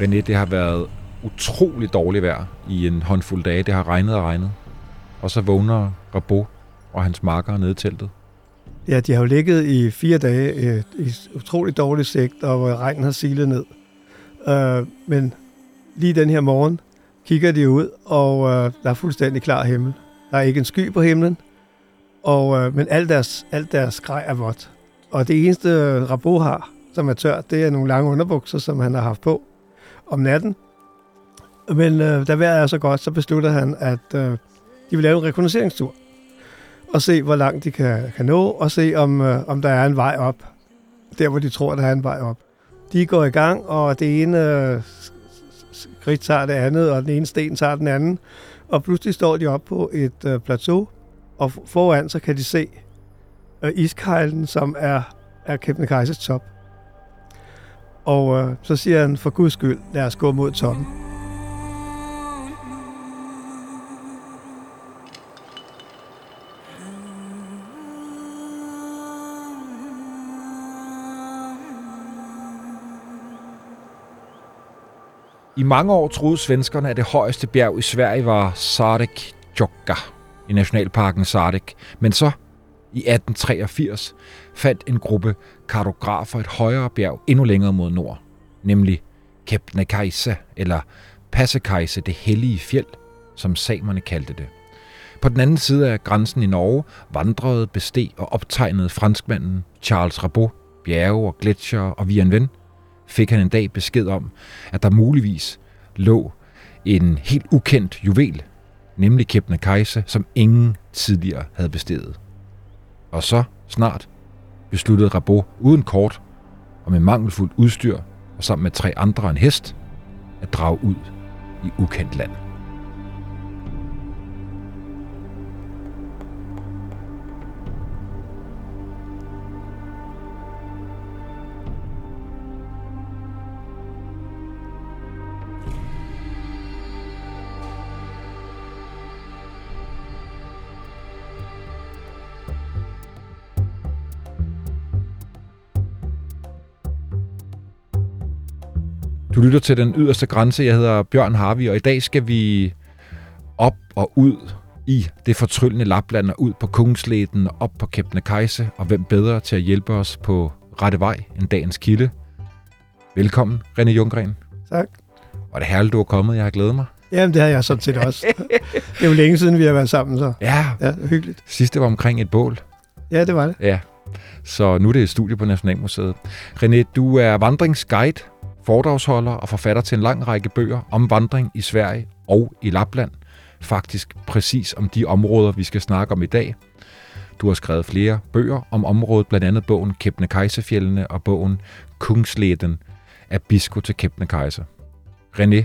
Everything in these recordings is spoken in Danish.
René, det har været utrolig dårligt vejr i en håndfuld dage. Det har regnet og regnet. Og så vågner Rabo og hans marker nede i teltet. Ja, de har jo ligget i fire dage øh, i utrolig dårlig sigt, og hvor regnen har silet ned. Øh, men lige den her morgen kigger de ud, og øh, der er fuldstændig klar himmel. Der er ikke en sky på himlen, og, øh, men alt deres, alt deres grej er vådt. Og det eneste Rabot Rabo har, som er tørt, det er nogle lange underbukser, som han har haft på om natten. Men øh, da vejret er så godt, så beslutter han, at øh, de vil lave en rekognosceringstur. Og se, hvor langt de kan, kan nå, og se, om, øh, om der er en vej op. Der, hvor de tror, der er en vej op. De går i gang, og det ene øh, skridt tager det andet, og den ene sten tager den anden. Og pludselig står de op på et øh, plateau, og foran så kan de se øh, iskejlen, som er, er Kebnekaises top. Og øh, så siger han, for guds skyld, lad os gå mod toppen. I mange år troede svenskerne, at det højeste bjerg i Sverige var Sarek Jokka i nationalparken Sarek. Men så i 1883 fandt en gruppe kartografer et højere bjerg endnu længere mod nord, nemlig Kebnekaise eller Passekaise, det hellige fjeld, som samerne kaldte det. På den anden side af grænsen i Norge vandrede, besteg og optegnede franskmanden Charles Rabot bjerge og gletsjere og via en ven fik han en dag besked om, at der muligvis lå en helt ukendt juvel, nemlig Kebnekaise, som ingen tidligere havde bestedet. Og så snart besluttede Rabot uden kort og med mangelfuldt udstyr og sammen med tre andre en hest at drage ud i ukendt land. Du lytter til den yderste grænse. Jeg hedder Bjørn Harvi, og i dag skal vi op og ud i det fortryllende Lapland og ud på Kungslæden og op på Kebnekaise, og hvem bedre til at hjælpe os på rette vej end dagens kilde. Velkommen, René Junggren. Tak. Og det er herligt, du er kommet. Jeg har glædet mig. Jamen, det har jeg sådan set også. det er jo længe siden, vi har været sammen, så Ja, ja, hyggeligt. sidste var omkring et bål. Ja, det var det. Ja, så nu er det et studie på Nationalmuseet. René, du er vandringsguide, foredragsholder og forfatter til en lang række bøger om vandring i Sverige og i Lapland. Faktisk præcis om de områder, vi skal snakke om i dag. Du har skrevet flere bøger om området, blandt andet bogen Kebnekaisefjellene og bogen Kungsleden af Bisko til Kebnekaise. René,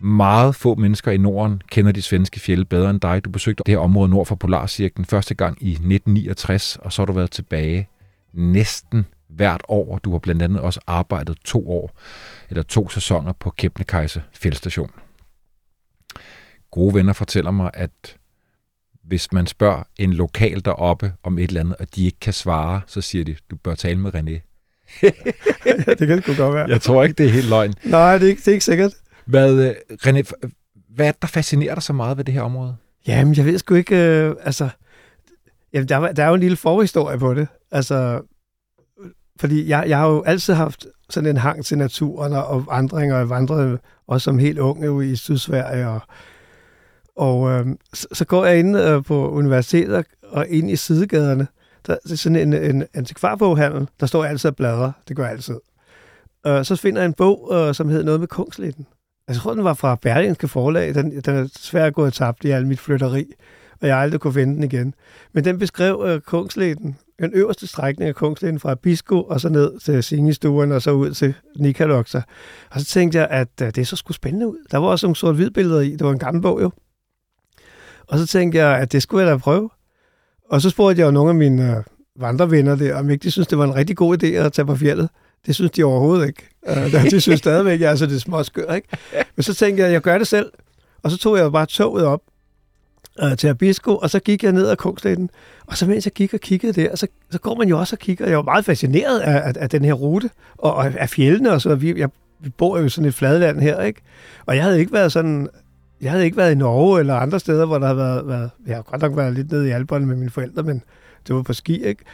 meget få mennesker i Norden kender de svenske fjelde bedre end dig. Du besøgte det her område nord for Polarcirklen første gang i 1969, og så har du været tilbage næsten hvert år. Du har blandt andet også arbejdet to år, eller to sæsoner på Kebnekaise fjeldstation. Gode venner fortæller mig, at hvis man spørger en lokal deroppe om et eller andet, og de ikke kan svare, så siger de, du bør tale med René. ja, det kan sgu godt være. Jeg tror ikke, det er helt løgn. Nej, det er, ikke, det er ikke sikkert. Hvad, øh, René, hvad er det, der fascinerer dig så meget ved det her område? Jamen, jeg ved sgu ikke, øh, altså... Jamen, der, var- der er jo en lille forhistorie på det. Altså, fordi jeg, jeg har jo altid haft sådan en hang til naturen og, og vandringer. Jeg vandrede også som helt ung jo i Sydsverige. Og, og øh, så, så går jeg ind øh, på universitetet og ind i sidegaderne. Der er sådan en, en antikvarboghandel. Der står altid og bladrer. Det gør jeg altid. Øh, så finder jeg en bog, øh, som hedder noget med Kungsleden. Jeg tror, den var fra Berlingske forlag. Den, den er desværre gået tabt i alt mit flytteri, og jeg har aldrig kunne finde den igen. Men den beskrev øh, Kungsleden, den øverste strækning af Kungsleden fra Bisko og så ned til Singestuen og så ud til Nikaloksa. Og så tænkte jeg, at øh, det så skulle spændende ud. Der var også nogle sort billeder i. Det var en gammel bog jo. Og så tænkte jeg, at det skulle jeg da prøve. Og så spurgte jeg jo nogle af mine øh, vandrevenner der, om ikke de synes, det var en rigtig god idé at tage på fjellet. Det synes de overhovedet ikke. Uh, de synes stadigvæk, altså det er småskør, ikke? Men så tænkte jeg, at jeg gør det selv. Og så tog jeg bare toget op øh, til Abisko, og så gik jeg ned ad Kungslæden. Og så mens jeg gik og kiggede der, så, så går man jo også og kigger. Jeg var meget fascineret af, af, af den her rute, og, og af fjellene og så. Vi, jeg vi bor jo i sådan et fladland her, ikke? Og jeg havde ikke været sådan, jeg havde ikke været i Norge eller andre steder, hvor der har været, været jeg har godt nok været lidt nede i Alperne med mine forældre, men det var på ski, ikke?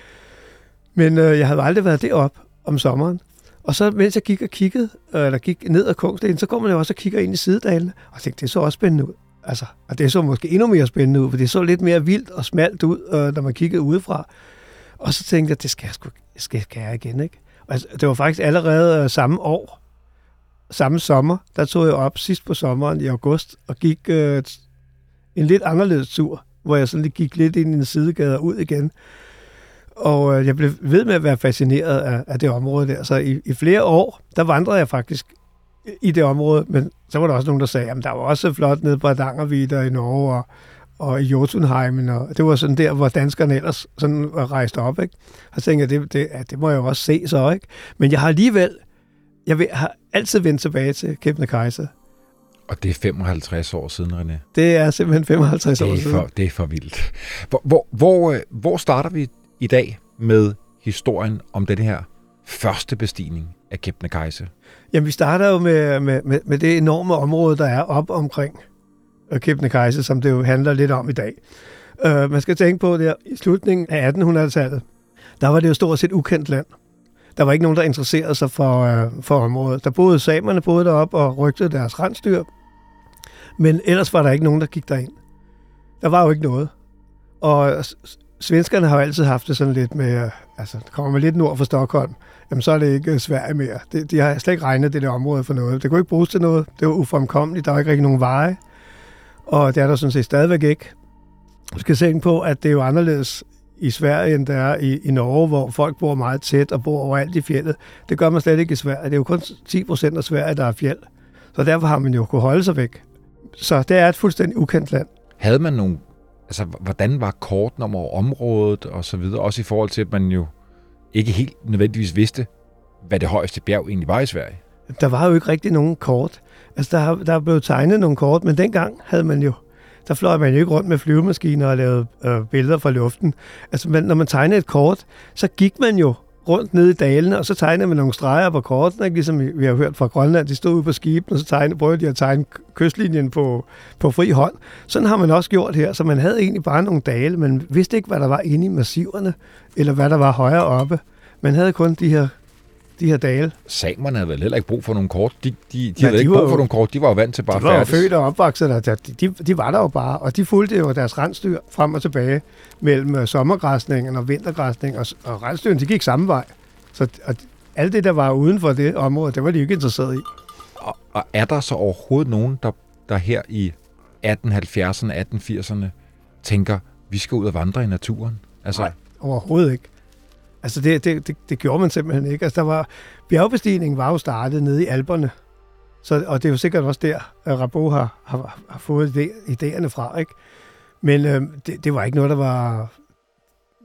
Men øh, jeg havde aldrig været derop om sommeren. Og så mens jeg gik og kiggede, øh, eller gik ned ad Kongstenen, så går man jo også og kigger ind i sidedalene, og tænkte, det så også spændende ud. Altså, og det så måske endnu mere spændende ud, for det så lidt mere vildt og smalt ud, øh, når man kiggede udefra. Og så tænkte jeg, det skal jeg, sgu, skal, skal jeg igen, ikke? Og altså, det var faktisk allerede øh, samme år, samme sommer, der tog jeg op sidst på sommeren i august og gik øh, en lidt anderledes tur, hvor jeg sådan lige gik lidt ind i en sidegade og ud igen. Og øh, jeg blev ved med at være fascineret af, af det område der. Så i, i flere år, der vandrede jeg faktisk i det område, men så var der også nogen, der sagde, at der var også flot nede på Adangervider i Norge og, og i Jotunheimen, og det var sådan der, hvor danskerne ellers sådan rejste op, ikke? Og så tænkte jeg, det, det, ja, det må jeg jo også se så, ikke? Men jeg har alligevel, jeg vil, har altid vendt tilbage til Kebnekaise. Og det er 55 år siden, René. Det er simpelthen 55 det år siden. For, det er for vildt. Hvor, hvor, hvor, øh, hvor starter vi i dag med historien om den her første bestigning af Kebnekaise? Jamen, vi starter jo med, med, med, med det enorme område, der er op omkring øh, Kebnekaise, som det jo handler lidt om i dag. Uh, man skal tænke på, at i slutningen af 1800-tallet, der var det jo stort set ukendt land. Der var ikke nogen, der interesserede sig for, uh, for området. Der boede samerne boede deroppe og rygtede deres rensdyr, men ellers var der ikke nogen, der gik derind. Der var jo ikke noget. Og svenskerne har jo altid haft det sådan lidt med, altså kommer man lidt nord for Stockholm, jamen så er det ikke øh, Sverige mere. De, de har slet ikke regnet det der område for noget. Det kunne ikke bruges til noget. Det var ufremkommeligt. Der var ikke rigtig nogen veje. Og det er der sådan set stadigvæk ikke. Du skal tænke på, at det er jo anderledes i Sverige, end der er i, i Norge, hvor folk bor meget tæt og bor overalt i fjellet. Det gør man slet ikke i Sverige. Det er jo kun 10 procent af Sverige, der er fjeld. Så derfor har man jo kunnet holde sig væk. Så det er et fuldstændig ukendt land. Havde man nogle altså, hvordan var korten over området og så videre, også i forhold til, at man jo ikke helt nødvendigvis vidste, hvad det højeste bjerg egentlig var i Sverige? Der var jo ikke rigtig nogen kort. Altså, der, der blev tegnet nogle kort, men dengang havde man jo, der fløj man jo ikke rundt med flyvemaskiner og lavede øh, billeder fra luften. Altså, man, når man tegnede et kort, så gik man jo rundt nede i dalene, og så tegnede man nogle streger på kortene, ikke? ligesom vi har hørt fra Grønland. De stod ude på skibene, og så tegnede, prøvede de at tegne kystlinjen på, på fri hånd. Sådan har man også gjort her, så man havde egentlig bare nogle dale, men vidste ikke, hvad der var inde i massiverne, eller hvad der var højere oppe. Man havde kun de her de her dale. Samerne havde vel heller ikke brug for nogle kort. De, de, de ja, havde de ikke brug for jo, nogle kort. De var jo vant til bare De var jo født og opvokset der. De, de, de var der jo bare, og de fulgte jo deres rensdyr frem og tilbage mellem øh, sommergræsningen og vintergræsningen, og, og rensdyrene, de gik samme vej. Så og alt det, der var uden for det område, det var de ikke interesseret i. Og, og er der så overhovedet nogen, der, der her i 1870'erne, 1880'erne tænker, vi skal ud og vandre i naturen? Altså, Nej, overhovedet ikke. Altså det, det, det, det gjorde man simpelthen ikke. Altså der var, bjergbestigningen var jo startet nede i Alperne. Så, og det er jo sikkert også der, at Rabo har, har, har fået idéerne fra. Ikke? Men øh, det, det var ikke noget, der var...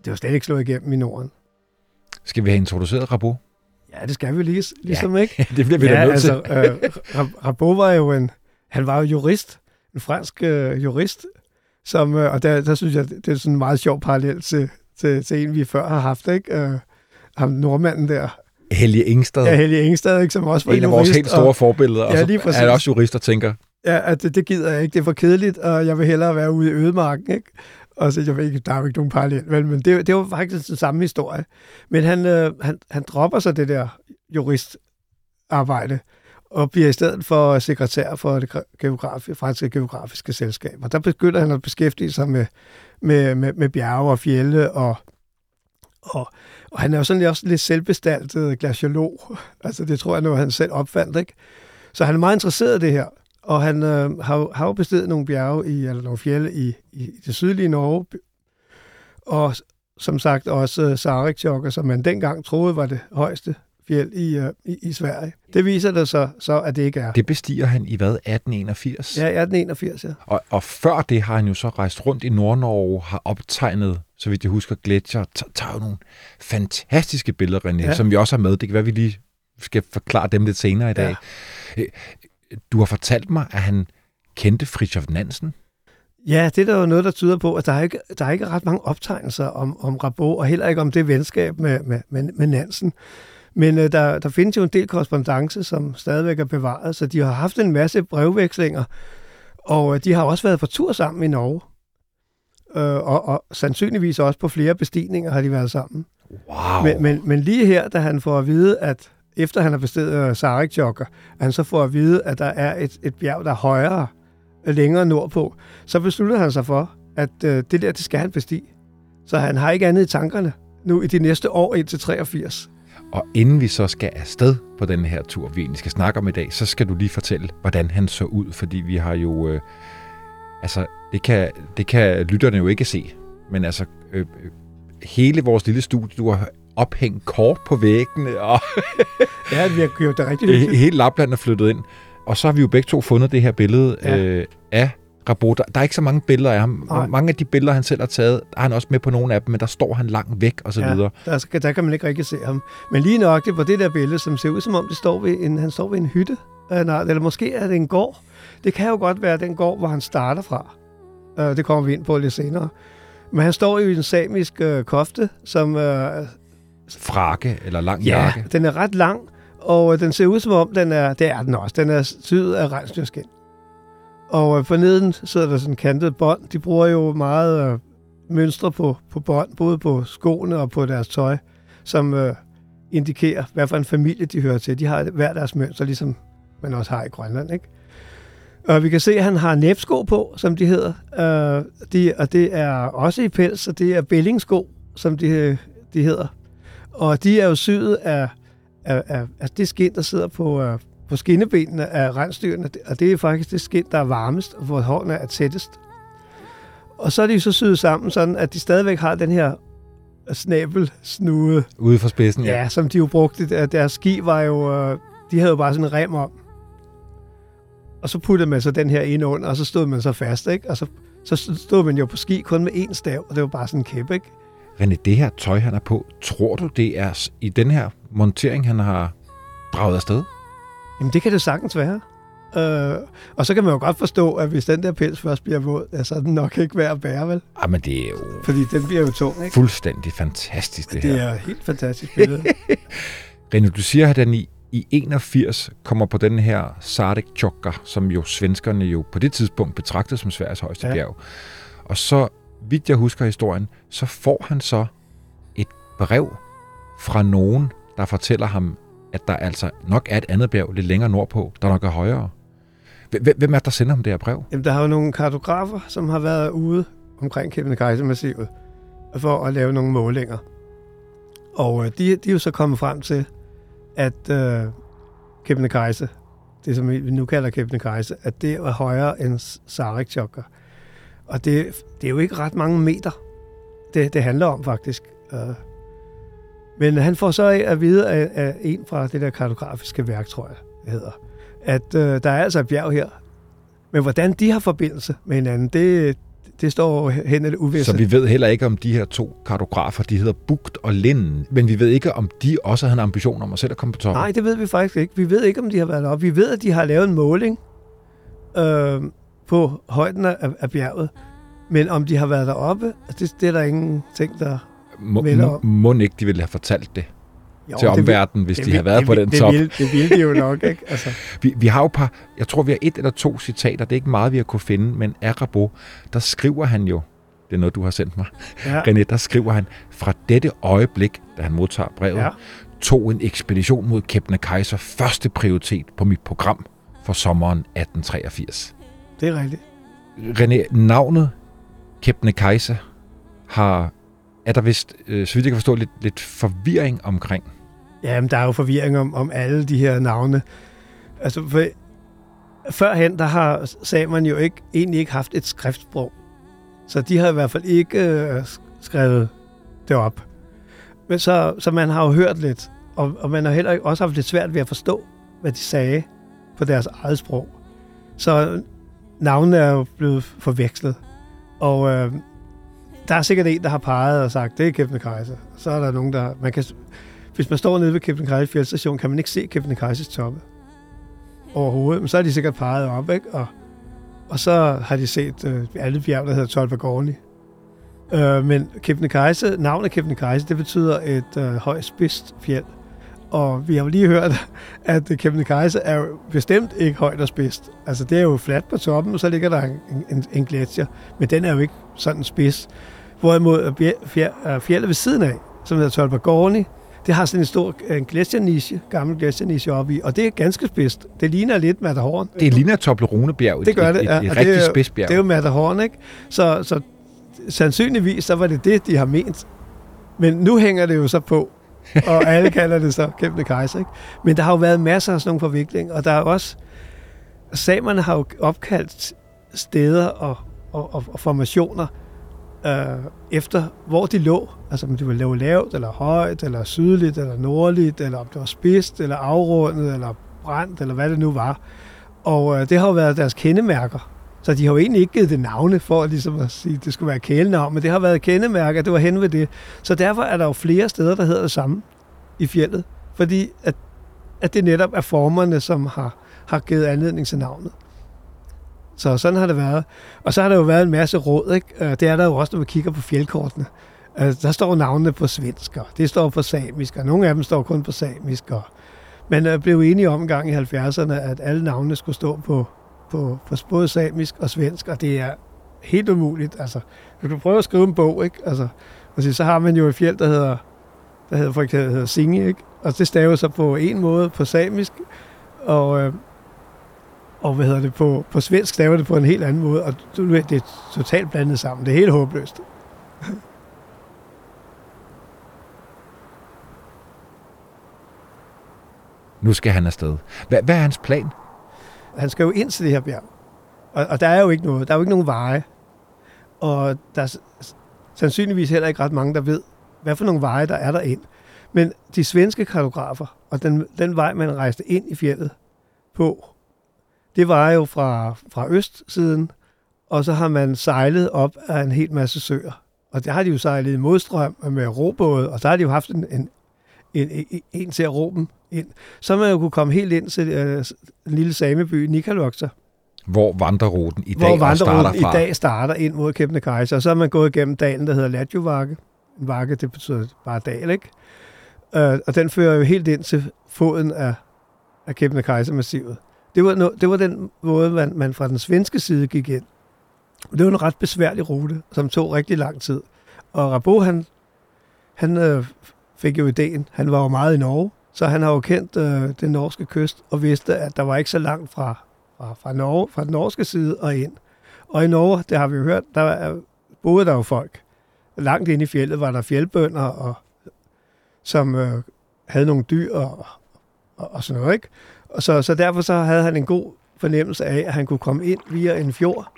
Det var slet ikke slået igennem i Norden. Skal vi have introduceret Rabo? Ja, det skal vi lige, ligesom, ja, ikke? det bliver vi ja, da nødt altså, til. øh, Rabo var jo en... Han var jo jurist. En fransk øh, jurist. Som, øh, og der, der synes jeg, det er sådan en meget sjov parallel til, til, til en, vi før har haft, ikke? Øh, ham nordmanden der. Helge Ingstad. Ja, Helge Ingstad, ikke, som også var en af vores helt store og, forbilleder. Og ja, lige præcis. er også jurister, tænker. Ja, at det, det gider jeg ikke. Det er for kedeligt, og jeg vil hellere være ude i ødemarken, ikke? Og så jeg ved ikke, der er jo ikke nogen parallel, vel, men det, det var faktisk den samme historie. Men han, øh, han, han dropper så det der juristarbejde, og bliver i stedet for sekretær for det geografi, franske geografiske selskab. Og der begynder han at beskæftige sig med, med, med, med bjerge og fjelle, og, og, og han er jo sådan også lidt selvbestaltet glaciolog. Altså det tror jeg nu, han selv opfandt, ikke? Så han er meget interesseret i det her. Og han øh, har, har jo bestedet nogle bjerge, i, eller nogle fjelle i, i det sydlige Norge, og som sagt også øh, Sarikjokker, som man dengang troede var det højeste fjeld i, uh, i, i Sverige. Det viser det så, så, at det ikke er. Det bestiger han i hvad? 1881? Ja, 1881, ja. Og, og før det har han jo så rejst rundt i Nordnorge, har optegnet, så vidt jeg husker, gletsjer, tager jo nogle fantastiske billeder, René, ja. som vi også har med. Det kan være, vi lige skal forklare dem lidt senere i dag. Ja. Øh, du har fortalt mig, at han kendte Fritjof Nansen. Ja, det er der jo noget, der tyder på, at der er ikke, der er ikke ret mange optegnelser om, om Rabo, og heller ikke om det venskab med, med, med, med Nansen. Men øh, der, der findes jo en del korrespondence, som stadigvæk er bevaret, så de har haft en masse brevvekslinger, og øh, de har også været på tur sammen i Norge. Øh, og, og sandsynligvis også på flere bestigninger har de været sammen. Wow. Men, men, men lige her, da han får at vide, at efter han har bestedet Sarek-jogger, at han så får at vide, at der er et, et bjerg, der er højere, øh, længere nordpå, så beslutter han sig for, at uh, det der, det skal han bestige. Så han har ikke andet i tankerne nu i de næste år indtil 83. Og inden vi så skal afsted på den her tur, vi egentlig skal snakke om i dag, så skal du lige fortælle, hvordan han så ud, fordi vi har jo... Øh, altså, det kan, det kan lytterne jo ikke se, men altså, øh, hele vores lille studie, du har ophængt kort på væggene, og Ja, vi har gjort det rigtig hyggeligt. hele Lapland er flyttet ind. Og så har vi jo begge to fundet det her billede ja. øh, af Rabot. Der, er ikke så mange billeder af ham. Nej. Mange af de billeder, han selv har taget, er han også med på nogle af dem, men der står han langt væk og så Ja. videre. Der, skal- der kan man ikke rigtig se ham. Men lige nok det på det der billede, som ser ud som om, det står ved en, han står ved en hytte. Øh, eller måske er det en gård. Det kan jo godt være den gård, hvor han starter fra. Øh, det kommer vi ind på lidt senere. Men han står jo i en samisk øh, kofte, som øh, Frakke eller lang ja, jakke. den er ret lang, og øh, den ser ud som om, den er, det er den også, den er syet af rensdyrskin. Og øh, forneden sidder der sådan kantet bånd. De bruger jo meget øh, mønstre på, på bånd, både på skoene og på deres tøj, som øh, indikerer, hvad for en familie de hører til. De har hver deres mønster, ligesom man også har i Grønland, ikke? Og vi kan se, at han har næbsko på, som de hedder. Øh, de, og det er også i pels, og det er bællingsko, som de, de hedder. Og de er jo syet af, af, af, af det skin, der sidder på, øh, på skinnebenene af rensdyrene, og det er faktisk det skin, der er varmest, og hvor hårene er tættest. Og så er de så syet sammen, sådan at de stadigvæk har den her snabelsnude, Ude for spidsen, ja, som de jo brugte. Der- Deres ski var jo, uh, de havde jo bare sådan en rem om. Og så puttede man så den her ind under, og så stod man så fast, ikke? Og så, så stod man jo på ski kun med én stav, og det var bare sådan en kæppe, ikke? René, det her tøj, han er på, tror du, det er i den her montering, han har draget afsted? Jamen, det kan det sagtens være. Øh, og så kan man jo godt forstå, at hvis den der pels først bliver våd, ja, så er den nok ikke værd at bære, vel? Ah, men det er jo Fordi den bliver jo tung, ikke? fuldstændig fantastisk, det, Det her. er et helt fantastisk billede. René, du siger, at han i, i 81 kommer på den her Sarek Chokker, som jo svenskerne jo på det tidspunkt betragtede som Sveriges højeste Ja. ja. bjerg. Og så, vidt jeg husker historien, så får han så et brev fra nogen, der fortæller ham, at der altså nok er et andet bjerg lidt længere nordpå, der nok er højere. Hvem- er der sender ham det her brev? Jamen, der har jo nogle kartografer, som har været ude omkring Kebnekaise-massivet for at lave nogle målinger. Og øh, de, de er jo så kommet frem til, at øh, Kebnekaise, det som vi nu kalder Kebnekaise, at det er højere end Sarek-chokker. Og det, det er jo ikke ret mange meter, det, det handler om faktisk. Øh, men han får så at vide af, af en fra det der kartografiske værk, tror jeg, det hedder, at øh, der er altså et bjerg her. Men hvordan de har forbindelse med hinanden, det, det står hen i det uvisse. Så vi ved heller ikke, om de her to kartografer, de hedder Bugt og Linden, men vi ved ikke, om de også havde en ambition om at selv at komme på toppen. Nej, det ved vi faktisk ikke. Vi ved ikke, om de har været deroppe. Vi ved, at de har lavet en måling øh, på højden af, af bjerget. Men om de har været deroppe, altså, det, det er der ingen ting, der... Må, må, må ikke de ville have fortalt det Jo, til det omverdenen, hvis det de havde været det på vil- den det top. Vil, det ville de jo nok, ikke? Altså, Vi, vi har jo par, jeg tror, vi har et eller to citater, det er ikke meget, vi har kunne finde, men Arabo, der skriver han jo, det er noget, du har sendt mig, ja, René, der skriver han, fra dette øjeblik, da han modtager brevet, ja. tog en ekspedition mod Kebnekaise første prioritet på mit program for sommeren 1883. det er rigtigt. René, navnet Kebnekaise har, er der vist, øh, så vidt jeg kan forstå, lidt, lidt forvirring omkring. Jamen, der er jo forvirring om, om alle de her navne. Altså, for, førhen, der har samerne jo ikke, egentlig ikke haft et skriftsprog. Så de har i hvert fald ikke øh, skrevet det op. Men så, så man har jo hørt lidt, og, og man har heller ikke også haft lidt svært ved at forstå, hvad de sagde på deres eget sprog. Så navnene er jo blevet forvekslet. Og øh, der er sikkert en, der har peget og sagt, det er Kebnekaise. Så er der nogen, der... Man kan, hvis man står nede ved Kebnekaise fjeldstation, kan man ikke se Kebnekaises toppe overhovedet. Men så har de sikkert peget op, ikke? Og, og så har de set øh, alle bjerg, der hedder Tolbagorni. Øh, men Kebnekaise, navnet Kebnekaise, det betyder et øh, højt spidst fjeld. Og vi har jo lige hørt, at Kebnekaise er jo bestemt ikke højt og spidst. Altså det er jo fladt på toppen, og så ligger der en, en, en gletsjer. Men den er jo ikke sådan spids. Hvorimod fjellet ved siden af, som hedder Tolbagorni, det har sådan en stor en gletsjerniche, gammel gletsjerniche oppe i, og det er ganske spidst. Det ligner lidt Matterhorn. Det ligner Toblerone-bjerg. Det gør det, ja. Et, et, et rigtig spidsbjerg. Det er jo Matterhorn, ikke? Så, så sandsynligvis, så var det det, de har ment. Men nu hænger det jo så på, og alle kalder det så Kæmpe Kejser, ikke? Men der har jo været masser af sådan nogle forviklinger, og der er også... Samerne har jo opkaldt steder og, og, og, og formationer, øh, efter hvor de lå. Altså om det var lavt, lavt, eller højt, eller sydligt, eller nordligt, eller om det var spidst, eller afrundet, eller brændt, eller hvad det nu var. Og øh, det har jo været deres kendemærker. Så de har jo egentlig ikke givet det navne for ligesom at sige, at det skulle være kælenavn, men det har været kendemærker, det var hen ved det. Så derfor er der jo flere steder, der hedder det samme i fjellet, fordi at, at det netop er formerne, som har, har givet anledning til navnet. Så sådan har det været. Og så har der jo været en masse råd, ikke? Øh, det er der jo også, når man kigger på fjeldkortene. Øh, der står navnene på svensk, og det står på samisk, og nogle af dem står kun på samisk. Og man øh, blev enige om en gang i 70'erne, at alle navnene skulle stå på, på, på både samisk og svensk, og det er helt umuligt. Altså, hvis du prøver at skrive en bog, ikke? Altså, så har man jo et fjeld, der hedder, der hedder for eksempel hedder Singe, ikke? og det staver sig på en måde på samisk, og, øh, og hvad hedder det, på, på svensk staver det på en helt anden måde, og det er totalt blandet sammen. Det er helt håbløst. Nu skal han afsted. Hvad, hvad er hans plan? Han skal jo ind til det her bjerg. Og, og der er jo ikke noget. Der er jo ikke nogen veje. Og der er sandsynligvis heller ikke ret mange, der ved, hvad for nogle veje, der er der ind. Men de svenske kartografer, og den, den vej, man rejste ind i fjellet på, det var jo fra, fra østsiden, og så har man sejlet op af en hel masse søer. Og der har de jo sejlet i modstrøm med robåde, og der har de jo haft en, en, en, en, en til dem ind. Så man jo kunne komme helt ind til øh, den lille sameby Nikalokta. Hvor vandreruten i dag Hvor vandreruten starter fra. i dag starter ind mod Kebnekaise. Og så er man gået igennem dalen, der hedder Latjovakke. En vakke, det betyder bare dal, ikke? Øh, og den fører jo helt ind til foden af, af Kebnekaise-massivet. Det var, no, det var den måde, man, man fra den svenske side gik ind. Det var en ret besværlig rute, som tog rigtig lang tid. Og Rabo, han, han øh, fik jo ideen. Han var jo meget i Norge, så han har jo kendt øh, den norske kyst og vidste, at der var ikke så langt fra, fra, fra, Norge, fra den norske side og ind. Og i Norge, det har vi jo hørt, der boede der jo folk. Langt inde i fjellet var der fjeldbønder, og, som øh, havde nogle dyr og, og, og sådan noget. Ikke? Og så, så derfor så havde han en god fornemmelse af, at han kunne komme ind via en fjord,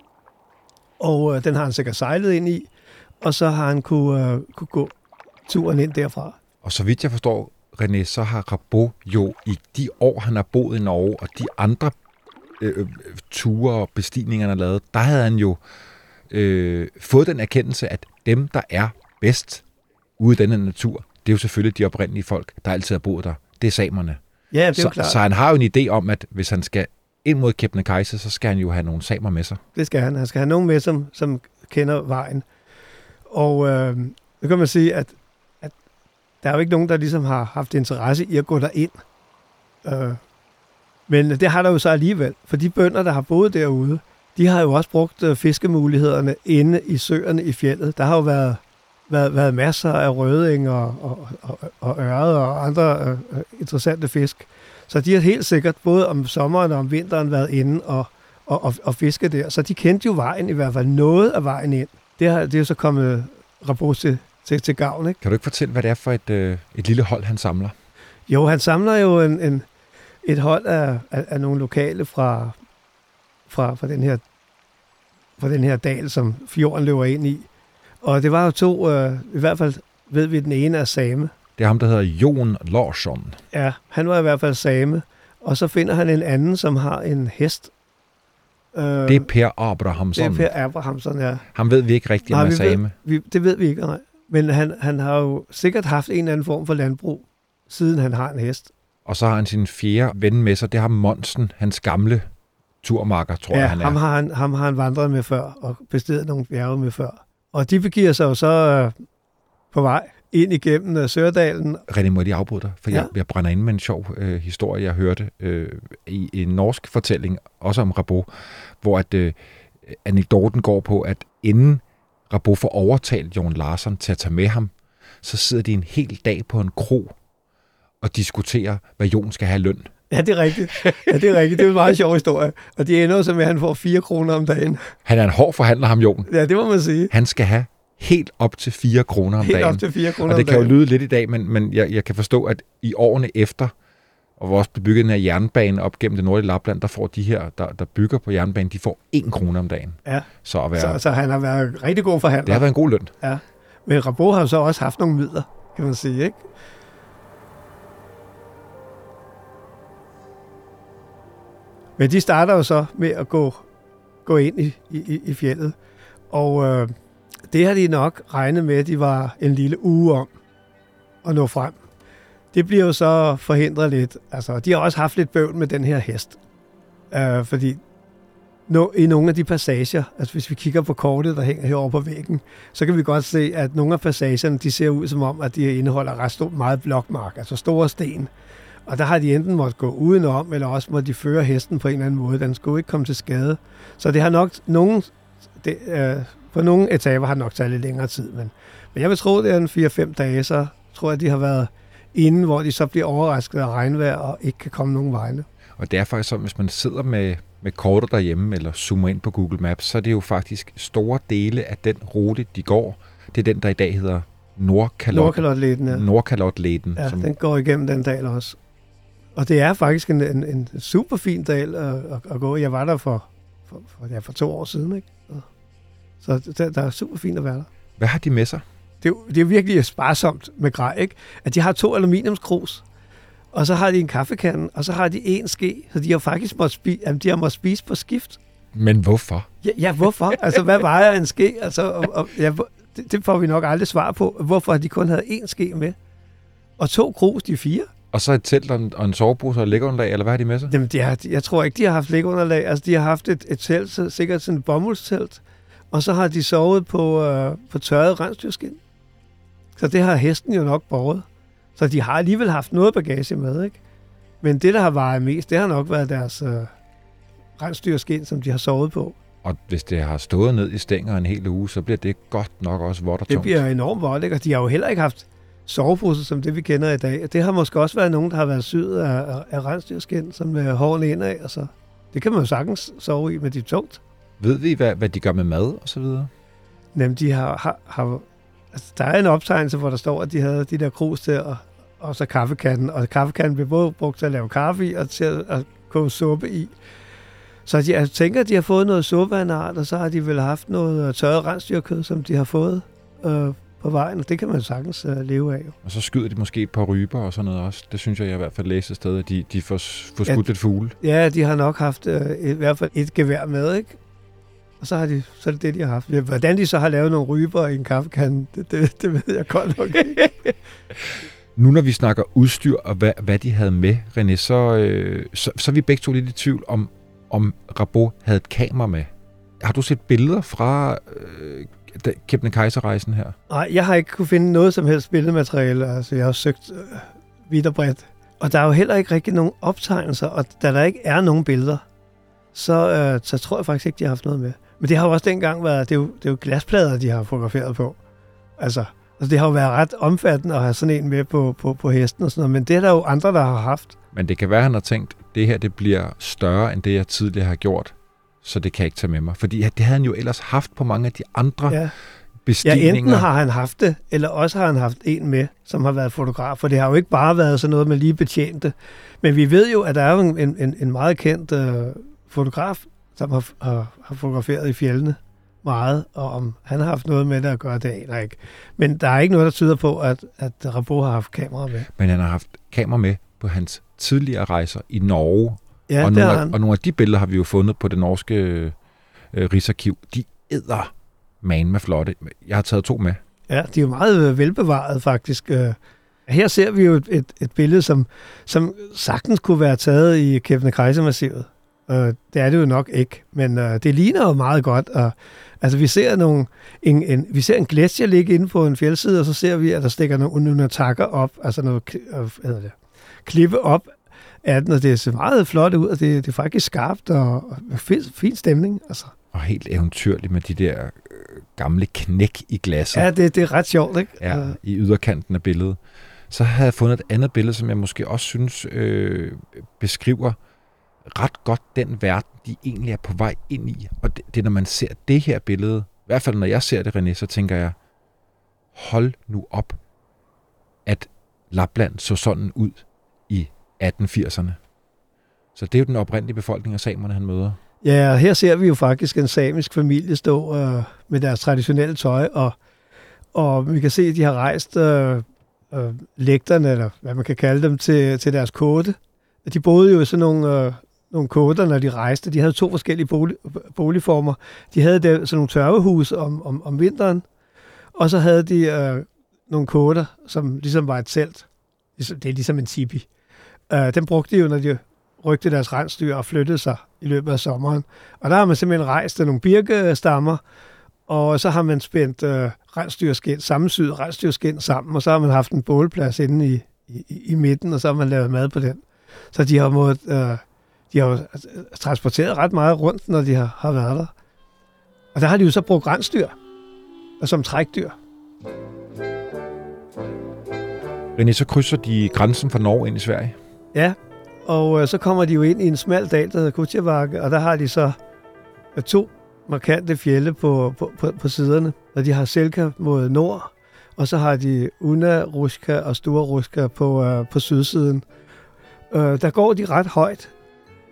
og øh, den har han sikkert sejlet ind i, og så har han kunne, øh, kunne gå turen ind derfra. Og så vidt jeg forstår, René, så har Rabo jo i de år, han har boet i Norge, og de andre øh, øh, ture og bestigninger, han har lavet, der havde han jo øh, fået den erkendelse, at dem, der er bedst ude i denne natur, det er jo selvfølgelig de oprindelige folk, der altid har boet der. Det er samerne. Ja, det er så, klart. Så han har jo en idé om, at hvis han skal ind mod Kebnekaise, så skal han jo have nogle samer med sig. Det skal han. Han skal have nogen med, som, som kender vejen. Og øh, nu kan man sige, at der er jo ikke nogen, der ligesom har haft interesse i at gå derind. Øh, men det har der jo så alligevel, for de bønder, der har boet derude, de har jo også brugt øh, fiskemulighederne inde i søerne i fjellet. Der har jo været, været, været masser af røding og, og, og, og øret og andre øh, øh, interessante fisk. Så de har helt sikkert både om sommeren og om vinteren været inde og, og, og, og fiske der. Så de kendte jo vejen, i hvert fald noget af vejen ind. Det, har, det er jo så kommet øh, rapport til, til, gavn. Ikke? Kan du ikke fortælle, hvad det er for et, øh, et lille hold, han samler? Jo, han samler jo en, en, et hold af, af, af nogle lokale fra, fra, fra, den her, fra den her dal, som fjorden løber ind i. Og det var jo to, øh, i hvert fald ved vi, den ene er same. Det er ham, der hedder Jon Larsson. Ja, han var i hvert fald same. Og så finder han en anden, som har en hest. Øh, det er Per Abrahamsson. Det er Per Abrahamsson, ja. Han ved vi ikke rigtigt, om er same. Ved, vi, det ved vi ikke, nej. Men han, han har jo sikkert haft en eller anden form for landbrug, siden han har en hest. Og så har han sin fjerde ven med sig, det har Monsen, hans gamle turmarker, tror ja, jeg, han er. Ham har han, ham har han vandret med før, og bestedet nogle bjerge med før. Og de begiver sig jo så øh, på vej ind igennem uh, Sørdalen. René, må jeg lige afbryde dig? For ja. Jeg, jeg brænder ind med en sjov øh, historie, jeg hørte øh, i en norsk fortælling, også om Rabo, hvor at, øh, anekdoten går på, at inden Rabo får overtalt Jon Larsen til at tage med ham, så sidder de en hel dag på en kro og diskuterer, hvad Jon skal have løn. Ja, det er rigtigt. Ja, det er rigtigt. Det er en meget sjov historie. Og det ender så med, at han får 4 kroner om dagen. Han er en hård forhandler, ham Jon. Ja, det må man sige. Han skal have helt op til 4 kroner om Helt dagen. op til 4 kroner Og det kan jo lyde lidt i dag, men, men jeg, jeg kan forstå, at i årene efter, og hvor også blev bygget den her jernbane op gennem det nordlige Lapland, der får de her, der, der bygger på jernbanen, de får 1 krone om dagen. Ja, Så, at være, så, så han har været rigtig god det forhandler. har været en god løn. Men Rabo har så også haft nogle midler, kan man sige, ikke? Men de starter jo så med at gå, gå ind i, i, i fjellet. Og øh, det har de nok regnet med, at de var en lille uge om at nå frem. Det bliver jo så forhindret lidt. Altså, de har også haft lidt bøvl med den her hest. Øh, fordi no, i nogle af de passager, altså hvis vi kigger på kortet, der hænger herovre på væggen, så kan vi godt se, at nogle af passagerne, de ser ud som om, at de indeholder ret stor, meget blokmark, altså store sten. Og der har de enten måtte gå udenom, eller også må de føre hesten på en eller anden måde. Den skulle ikke komme til skade. Så det har nok nogen, det, øh, på nogle etaper har det nok taget lidt længere tid. Men, men jeg vil tro, det er en 4-5 dage, så tror jeg, de har været inde, hvor de så bliver overrasket af regnvejr og ikke kan komme nogen vegne. Og det er faktisk sådan, hvis man sidder med, med kortet derhjemme, eller zoomer ind på Google Maps, så er det jo faktisk store dele af den rute, de går. Det er den, der i dag hedder Nordkalot. Nordkalotletten, ja. Nordkalotletten. Ja, som, den går igennem den dal også. Og det er faktisk en, en, en super fin dal at, at, at gå. Jeg var der for, for, for, ja, for to år siden, ikke? Så det, der er super fint at være der. Hvad har de med sig? Det er, det er virkelig sparsomt med grej, ikke? At de har to aluminiumskrus, og så har de en kaffekande, og så har de en ske, så de har faktisk måttet spise, jamen, de har måttet spise på skift. Men hvorfor? Ja, ja hvorfor? Altså, hvad vejer en ske? Altså, og, og, ja, det, det får vi nok aldrig svar på. Hvorfor de kun havde én ske med? Og to krus, de fire? Og så et telt og en, og en sovepose og lægunderlag, eller hvad har de med sig? Jamen, de har, jeg tror ikke, de har haft liggeunderlag. Altså, de har haft et, et telt, så, sikkert sådan et bomuldstelt, og så har de sovet på, øh, på tørret rensdyrskin. Så det har hesten jo nok båret. Så de har alligevel haft noget bagage med, ikke? Men det, der har vejet mest, det har nok været deres øh, rensdyrskin, som de har sovet på. Og hvis det har stået ned i stænger en hel uge, så bliver det godt nok også vådt og Det tungt. bliver enormt voldt, ikke? Og de har jo heller ikke haft soveposer, som det vi kender i dag. Det har måske også været nogen, der har været syet af, af, af rensdyrskin, som med hårene indad, og så... Det kan man jo sagtens sove i, men det er tungt. Ved vi, hvad, hvad de gør med mad og så videre? Jamen, de har, har, har altså, der er en optegnelse, hvor der står, at de havde de der krus til, og, og så kaffekanden. Og kaffekanden blev både brugt til at lave kaffe i, og til at, at koge suppe i. Så de, jeg tænker, at de har fået noget suppe af en art, og så har de vel haft noget øh, tørret rensdyrkød, som de har fået øh, på vejen. Og det kan man sagtens øh, leve af. Jo. Og så skyder de måske et par ryber og sådan noget også. Det synes jeg, jeg i hvert fald læste et sted, at de, de får, får Ja. skudt lidt fugle. Ja, de har nok haft øh, et, i hvert fald et gevær med, ikke? Og så, har de, så er det det, de har haft. Ja, Hvordan de så har lavet nogle ryber i en kaffekande, det, det, det ved jeg godt nok ikke. Nu når vi snakker udstyr og hvad, hvad de havde med, René, så, øh, så, så er vi begge to lidt i tvivl om, om Rabo havde et kamera med. Har du set billeder fra øh, Kebnekaise-rejsen her? Nej, jeg har ikke kunne finde noget som helst billedmateriale. Altså, jeg har søgt øh, vidt og bredt. Og der er jo heller ikke rigtig nogen optegnelser, og da der ikke er nogen billeder, så, øh, så tror jeg faktisk ikke, de har haft noget med. Men det har jo også dengang været, det er jo, det er jo glasplader, de har fotograferet på. Altså, altså, det har jo været ret omfattende at have sådan en med på, på, på hesten og sådan noget, men det er der jo andre, der har haft. Men det kan være, at han har tænkt, det her det bliver større end det, jeg tidligere har gjort, så det kan jeg ikke tage med mig. Fordi det havde han jo ellers haft på mange af de andre ja. Ja. Ja, bestigninger. enten har han haft det, eller også har han haft en med, som har været fotograf. For det har jo ikke bare været sådan noget med lige betjente. Men vi ved jo, at der er jo en, en, en meget kendt øh, fotograf, som har, har, har fotograferet i fjellene meget, og om han har haft noget med det at gøre, det aner ikke. Men der er ikke noget, der tyder på, at, at Rabo har haft kamera med. Men han har haft kamera med på hans tidligere rejser i Norge. Ja, og, nogle af, han. og nogle af de billeder har vi jo fundet på det norske øh, Rigsarkiv. De æder man med flotte. Jeg har taget to med. Ja, de er jo meget øh, velbevaret faktisk. Øh, Her ser vi jo et, et, billede, som, som sagtens kunne være taget i Kebnekaise-massivet. Øh, Det er det jo nok ikke, men øh, det ligner jo meget godt, og Altså, vi ser, nogle, en, en, vi ser en gletsjer ligge inde på en fjeldside, og så ser vi, at der stikker nogle, nogle takker op, altså noget hvad hedder det, klippe op af den, og det ser meget flot ud, og det, det er faktisk skarpt, og, og fin, fin stemning. Altså. Og helt eventyrligt med de der øh, gamle knæk i glasset. Ja, det, det er ret sjovt, ikke? Ja, i yderkanten af billedet. Så har jeg fundet et andet billede, som jeg måske også synes øh, beskriver ret godt den verden, de egentlig er på vej ind i. Og det, det når man ser det her billede, i hvert fald når jeg ser det, René, så tænker jeg, hold nu op, at Lapland så sådan ud i 1880'erne. Så det er jo den oprindelige befolkning af samerne, han møder. Ja, her ser vi jo faktisk en samisk familie stå øh, med deres traditionelle tøj, og, og vi kan se, at de har rejst øh, øh, lægterne, eller hvad man kan kalde dem, til, til deres kåde. De boede jo i sådan nogle, øh, nogle kåder, når de rejste. De havde to forskellige bolig, boligformer. De havde der, sådan nogle tørvehus om, om, om vinteren, og så havde de øh, nogle kåder, som ligesom var et telt. Ligesom, det er ligesom en tipi. Øh, den brugte de jo, når de rygte deres rensdyr og flyttede sig i løbet af sommeren. Og der har man simpelthen rejst nogle birkestammer, og så har man spændt øh, rensdyrskin, sammensyet rensdyrskin sammen, og så har man haft en bålplads inde i, i, i midten, og så har man lavet mad på den. Så de har måttet, øh, de har altså, transporteret ret meget rundt, når de har, har været der. Og der har de jo så brugt rensdyr, og som trækdyr. René, så krydser de grænsen fra Norge ind i Sverige. Ja, og øh, så kommer de jo ind i en smal dal, der hedder Kutjevakke, og der har de så øh, to markante fjelle på, på, på, på siderne. Og de har Selka mod nord, og så har de Una Ruska og Store Ruska på, øh, på sydsiden. Øh, der går de ret højt.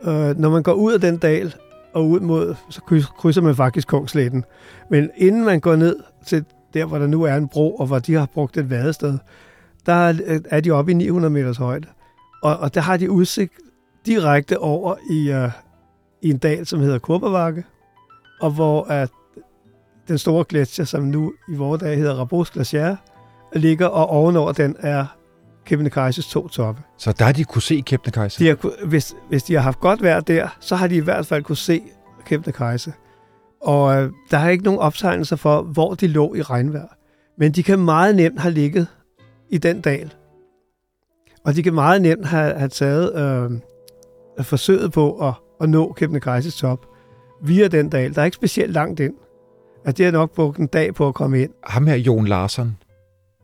Øh, når man går ud af den dal og ud mod, så krydser man faktisk Kongsletten. Men inden man går ned til der, hvor der nu er en bro, og hvor de har brugt et vadested, der er øh, de oppe i 900 meters højde. Og, og der har de udsigt direkte over i, uh, i en dal, som hedder Kurbervakke, og hvor at den store gletsjer, som nu i vores dag hedder Rabos Glacier, ligger, og ovenover den er Kebnekaises to toppe. Så der har de kunne se Kebnekaise? De har, hvis, hvis de har haft godt vejr der, så har de i hvert fald kunne se Kebnekaise. Og øh, der er ikke nogen optegnelser for, hvor de lå i regnvejr. Men de kan meget nemt have ligget i den dal. Og de kan meget nemt have, have taget øh, forsøget på at, at nå Kebnekaises top via den dal. Der er ikke specielt langt ind. At det har nok brugt en dag på at komme ind. Ham her, Jon Larsson,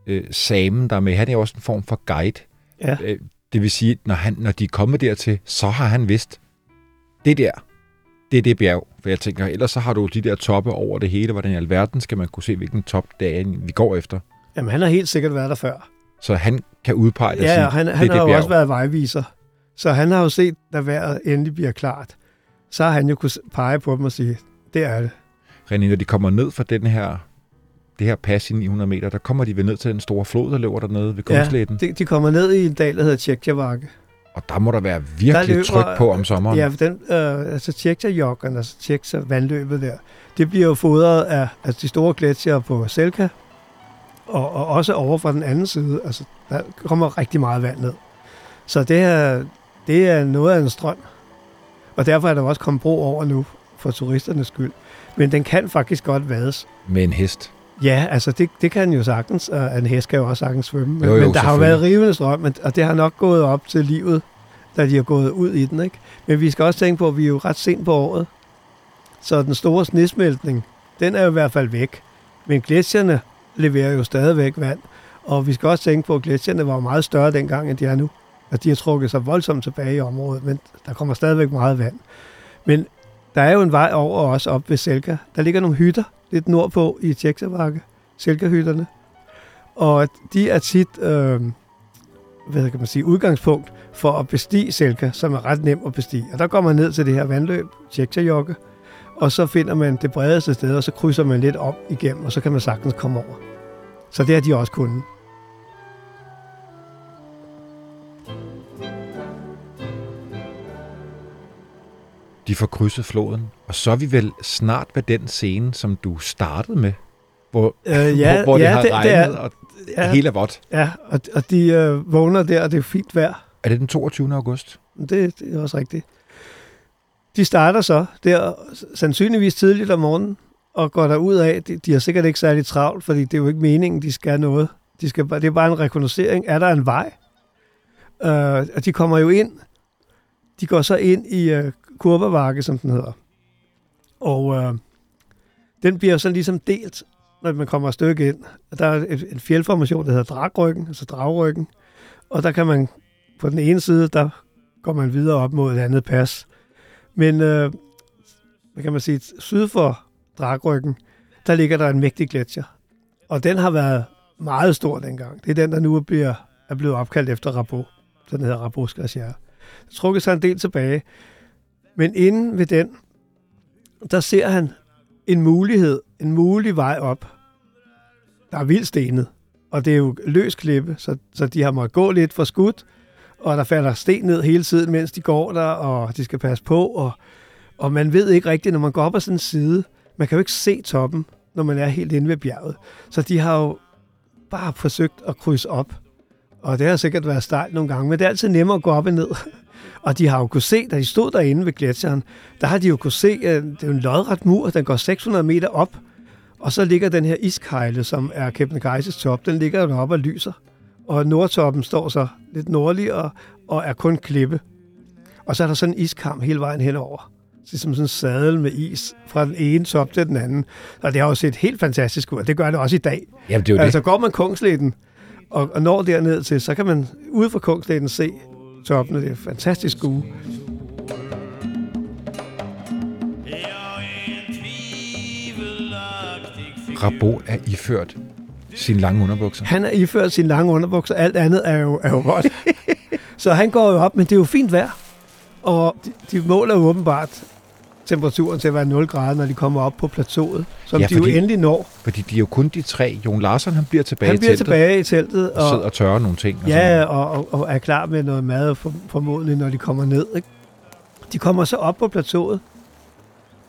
øh, samen, der er med, han er også en form for guide. Ja. Øh, det vil sige, når, han, når de er kommet dertil, så har han vidst, det der, det er det bjerg. For jeg tænker, ellers så har du de der toppe over det hele. Hvordan i alverden skal man kunne se, hvilken top det er, vi går efter? Jamen, han har helt sikkert været der før. Så han kan udpege det ja, sige, han, det han er har det jo også været vejviser. Så han har jo set, da vejret endelig bliver klart. Så har han jo kunne pege på dem og sige, det er det. René, når de kommer ned fra den her, det her pas i 900 meter, der kommer de vel ned til den store flod, der løber dernede ved Kongsletten. Ja, de, de kommer ned i en dal, der hedder Tjektjavakke. Og der må der være virkelig løber- tryk på om sommeren. Ja, for den, øh, altså Tjektjajokken, altså Tjektja vandløbet der, det bliver jo fodret af altså de store gletsjere på Selka, og, og også over fra den anden side. Altså, der kommer rigtig meget vand ned. Så det er, det er noget af en strøm. Og derfor er der også kommet bro over nu, for turisternes skyld. Men den kan faktisk godt vades. Med en hest. Ja, altså det, det kan jo sagtens, og en hest kan jo også sagtens svømme. Men, Jo, jo, men der har jo været rivende strøm, og det har nok gået op til livet, da de har gået ud i den. Ikke? Men vi skal også tænke på, at vi er jo ret sent på året. Så den store snesmeltning, den er jo i hvert fald væk. Men gletsjerne leverer jo stadigvæk vand. Og vi skal også tænke på, at gletsjerne var meget større dengang, end de er nu. At de har trukket sig voldsomt tilbage i området, men der kommer stadigvæk meget vand. Men der er jo en vej over også op ved Selka. Der ligger nogle hytter lidt nordpå i Tjeksavakke, Selkehytterne. Og de er tit, øh, hvad kan man sige, udgangspunkt for at bestige Selka, som er ret nem at bestige. Og der går man ned til det her vandløb, Tjeksjajokke, og så finder man det bredeste sted, og så krydser man lidt op igennem, og så kan man sagtens komme over. Så det har de også kunnet. De får krydset floden. Og så er vi vel snart ved den scene, som du startede med. Hvor, Øh, ja, hvor, hvor det ja, har det- det regnet, er- og Ja, hele er vådt. ja og, og de øh, vågner der, og det er fint vejr. Er det den 22. august? Det, det er også rigtigt. De starter så der sandsynligvis tidligt om morgenen, og går der ud af. De, de har sikkert ikke særlig travlt, fordi det er jo ikke meningen, de skal noget. De skal, det er bare en rekognoscering. Er der en vej? Øh, og de kommer jo ind. De går så ind i øh, Kurbavarke, som den hedder. Og øh, den bliver sådan ligesom delt, når man kommer et stykke ind. Der er en fjeldformation, der hedder Dragryggen, altså Dragryggen. Og der kan man på den ene side, der går man videre op mod et andet pas. Men, øh, hvad kan man sige, syd for Dragryggen, der ligger der en mægtig gletsjer. Og den har været meget stor dengang. Det er den, der nu bliver, er blevet opkaldt efter Rabot. Den hedder Rabot Glacier. Det trukket sig en del tilbage. Men inden ved den, der ser han en mulighed, en mulig vej op. Der er vildt stenet, og det er jo løs klippe, så, så de har måttet gå lidt for skudt, og der falder sten ned hele tiden, mens de går der, og de skal passe på, og, og man ved ikke rigtigt, når man går op ad sådan en side, man kan jo ikke se toppen, når man er helt inde ved bjerget. Så de har jo bare forsøgt at krydse op, og det har sikkert været stejlt nogle gange, men det er altid nemmere at gå op og ned. Og de har jo kunne se, da de stod derinde ved gletsjeren, der har de jo kunne se, at det er en lodret mur, den går 600 meter op, og så ligger den her iskejle, som er Kebnekaises top, den ligger jo deroppe og lyser. Og nordtoppen står så lidt nordligere og er kun klippe. Og så er der sådan en iskam hele vejen henover. Det er som sådan en sadel med is fra den ene top til den anden. Og det har jo set helt fantastisk ud, og det gør det også i dag. Jamen, det er jo Altså det. går man Kungsletten og, og når derned til, så kan man ude fra Kungsletten se toppene. Det er fantastisk skue. Rabo er iført sine lange underbukser. Han er iført sin lange underbukser, alt andet er jo, er jo godt. så han går jo op, men det er jo fint vejr. Og de, de måler jo åbenbart temperaturen til at være 0 grader, når de kommer op på plateauet, som Ja, ja, de jo fordi- endelig når. Fordi de er jo kun de tre. Jon Larsen, han bliver tilbage Han i bliver teltet tilbage i teltet, og sidder og, og tørrer nogle ting. Og sådan ja, og, og, og er klar med noget mad for, formodentlig, når de kommer ned. Ikke? De kommer så op på plateauet,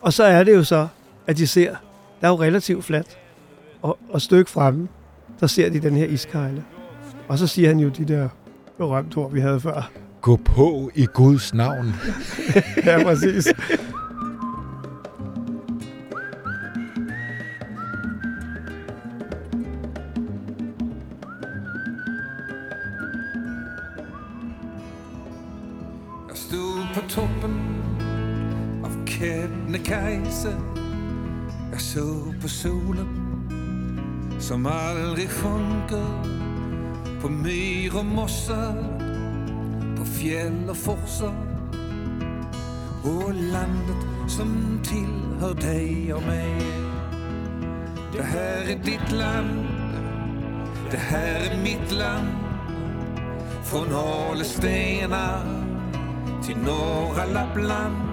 og så er det jo så, at de ser, der er jo relativt fladt, og, og stykke fremme, der ser de den her iskejle. Og så siger han jo de der berømte ord, vi havde før. Gå på i Guds navn. Ja, præcis. Kejser Jeg så på solen som aldrig funker På myr og mosser, på fjell og forser. Og landet som tilhører dig og mig. Det här är ditt land, det här är mitt land. Från Alestena till norra Lappland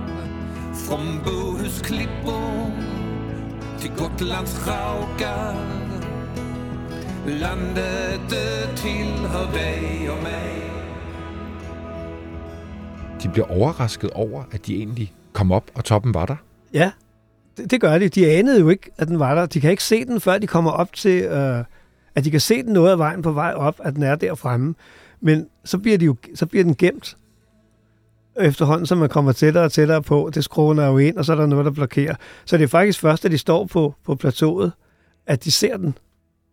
Från Bohusklippor till Gotlands raukar Landet det tillhör dig och mig De bliver overrasket over, at de egentlig kom op, og toppen var der. Ja, det, det gør de. De anede jo ikke, at den var der. De kan ikke se den, før de kommer op til, øh, at de kan se den noget af vejen på vej op, at den er der fremme. Men så bliver, de jo, så bliver den gemt efterhånden, som man kommer tættere og tættere på. Det skruer jo ind, og så er der noget, der blokerer. Så det er faktisk først, at de står på, på plateauet, at de ser den.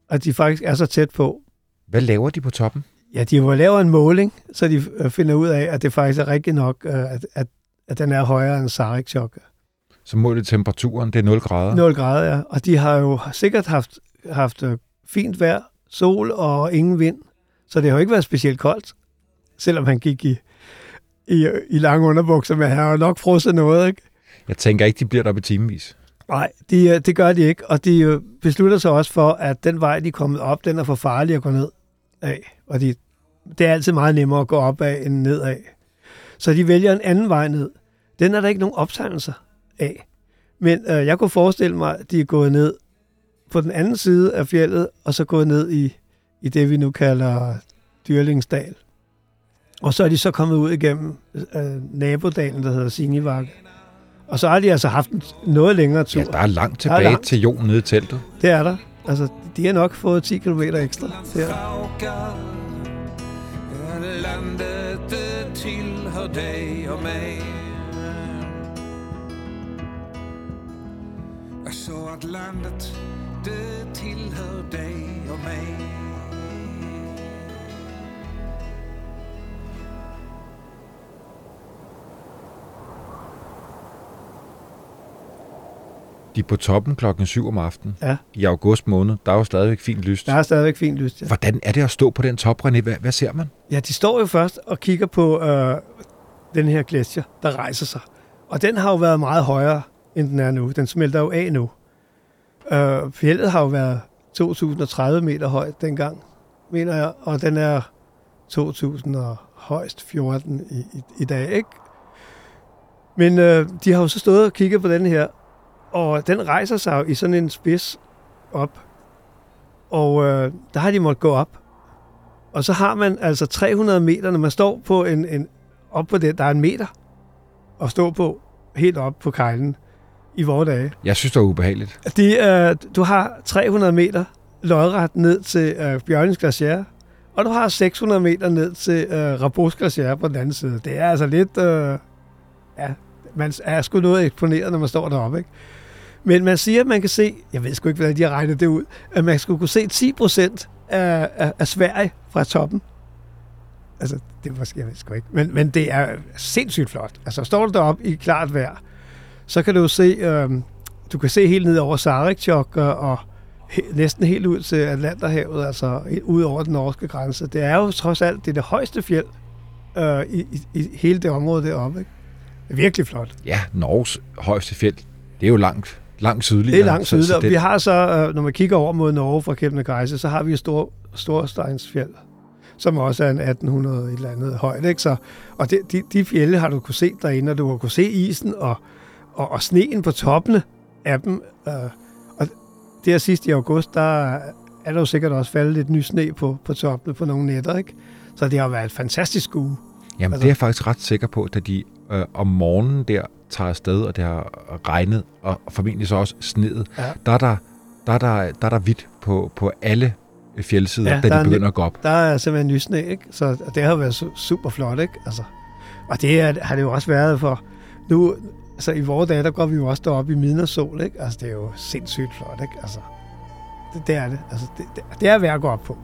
At de faktisk er så tæt på. Hvad laver de på toppen? Ja, de må lave en måling, så de øh, finder ud af, at det faktisk er rigtigt nok, øh, at, at, at den er højere end Sarek-chok. Så måler temperaturen, det er 0 grader. 0 grader, ja. Og de har jo sikkert haft, haft øh, fint vejr, sol og ingen vind. Så det har jo ikke været specielt koldt, selvom han gik i, i, i lange underbukser, men han har nok frosset noget, ikke? Jeg tænker ikke, de bliver der på timevis. Nej, de, øh, det gør de ikke, og de øh, beslutter sig også for, at den vej, de er kommet op, den er for farlig at gå ned af. Og de, det er altid meget nemmere at gå op af end ned af. Så de vælger en anden vej ned. Den er der ikke nogen optegnelser af. Men øh, jeg kunne forestille mig, at de er gået ned på den anden side af fjellet, og så gået ned i, i det, vi nu kalder Dyrlingsdal. Og så er de så kommet ud igennem øh, nabodalen, der hedder Sinivakke. Og så har de altså haft noget længere tur. Ja, der er langt Der er tilbage langt. til Jon nede i teltet. Det er der. Altså, de har nok fået 10 km ekstra. Der. raukar Landet det tillhör dig och mig Jag så att landet det tillhör dig och mig De er på toppen klokken 7 om aftenen Ja, i august måned. Der er jo stadigvæk fint lyst. der er stadigvæk fint lyst. Ja. Hvordan er det at stå på den top, René? Hvad, hvad ser man? Ja, de står jo først og kigger på øh, den her gletsjer, der rejser sig. Og den har jo været meget højere, end den er nu. Den smelter jo af nu. Øh, fjellet har jo været 2.030 meter højt dengang, mener jeg, og den er 2.000 og højst 14 i, i, i dag, ikke? Men øh, de har jo så stået og kigget på den her, og den rejser sig jo i sådan en spids op. Og øh, der har de måttet gå op. Og så har man altså 300 meter, når man står på en, en op på det, der er en meter at stå på, helt op på kejlen i vore dage. Jeg synes, det er ubehageligt. De, øh, du har 300 meter lodret ned til øh, Bjørnings Glacier, og du har 600 meter ned til øh, Rabos Glacier på den anden side. Det er altså lidt... Øh, ja, man er sgu noget eksponeret, når man står deroppe, ikke? Men man siger, at man kan se, jeg ved sgu ikke, hvordan de har regnet det ud, at man skulle kunne se 10 procent af, af, af Sverige fra toppen. Altså, det var, jeg ved sgu ikke. Men, men det er sindssygt flot. Altså, står du deroppe i klart vejr, så kan du jo se, øh, du kan se helt ned over Sarikchok og, øh, og he, næsten helt ud til Atlanterhavet, altså ud over den norske grænse. Det er jo trods alt det, er det højeste fjeld øh, i, i, i hele det område deroppe. Ikke? Det er virkelig flot. Ja, Norges højeste fjeld, det er jo langt, langt sydligere. Det er langt og det- Vi har så, øh, når man kigger over mod Norge fra Kebnekaise, så har vi Stor, Storsteinsfjeld, som også er en 1800 et eller andet højt. Ikke? Så, og det, de, de fjelde har du kunne se derinde, og du har kunne se isen og, og, og sneen på toppene af dem. Øh, og der sidst i august, der er der jo sikkert også faldet lidt ny sne på, på toppene på nogle nætter. Ikke? Så det har været et fantastisk uge. Jamen, Altså- det er jeg faktisk ret sikker på, da de øh, om morgenen der tager afsted, og det har regnet, og formentlig så også sneet, Ja. der, er der, der, er der, der er der hvidt på, på alle fjeldsider, Ja, da de begynder at gå op. Der er simpelthen ny sne, ikke? Så det har været su- super flot, ikke? Altså, og det er, har det jo også været for... Nu, altså i vores dage, der går vi jo også derop i midnatssol, ikke? Altså, det er jo sindssygt flot, ikke? Altså, det, det er det. Altså, det, det, det er værd at gå op på.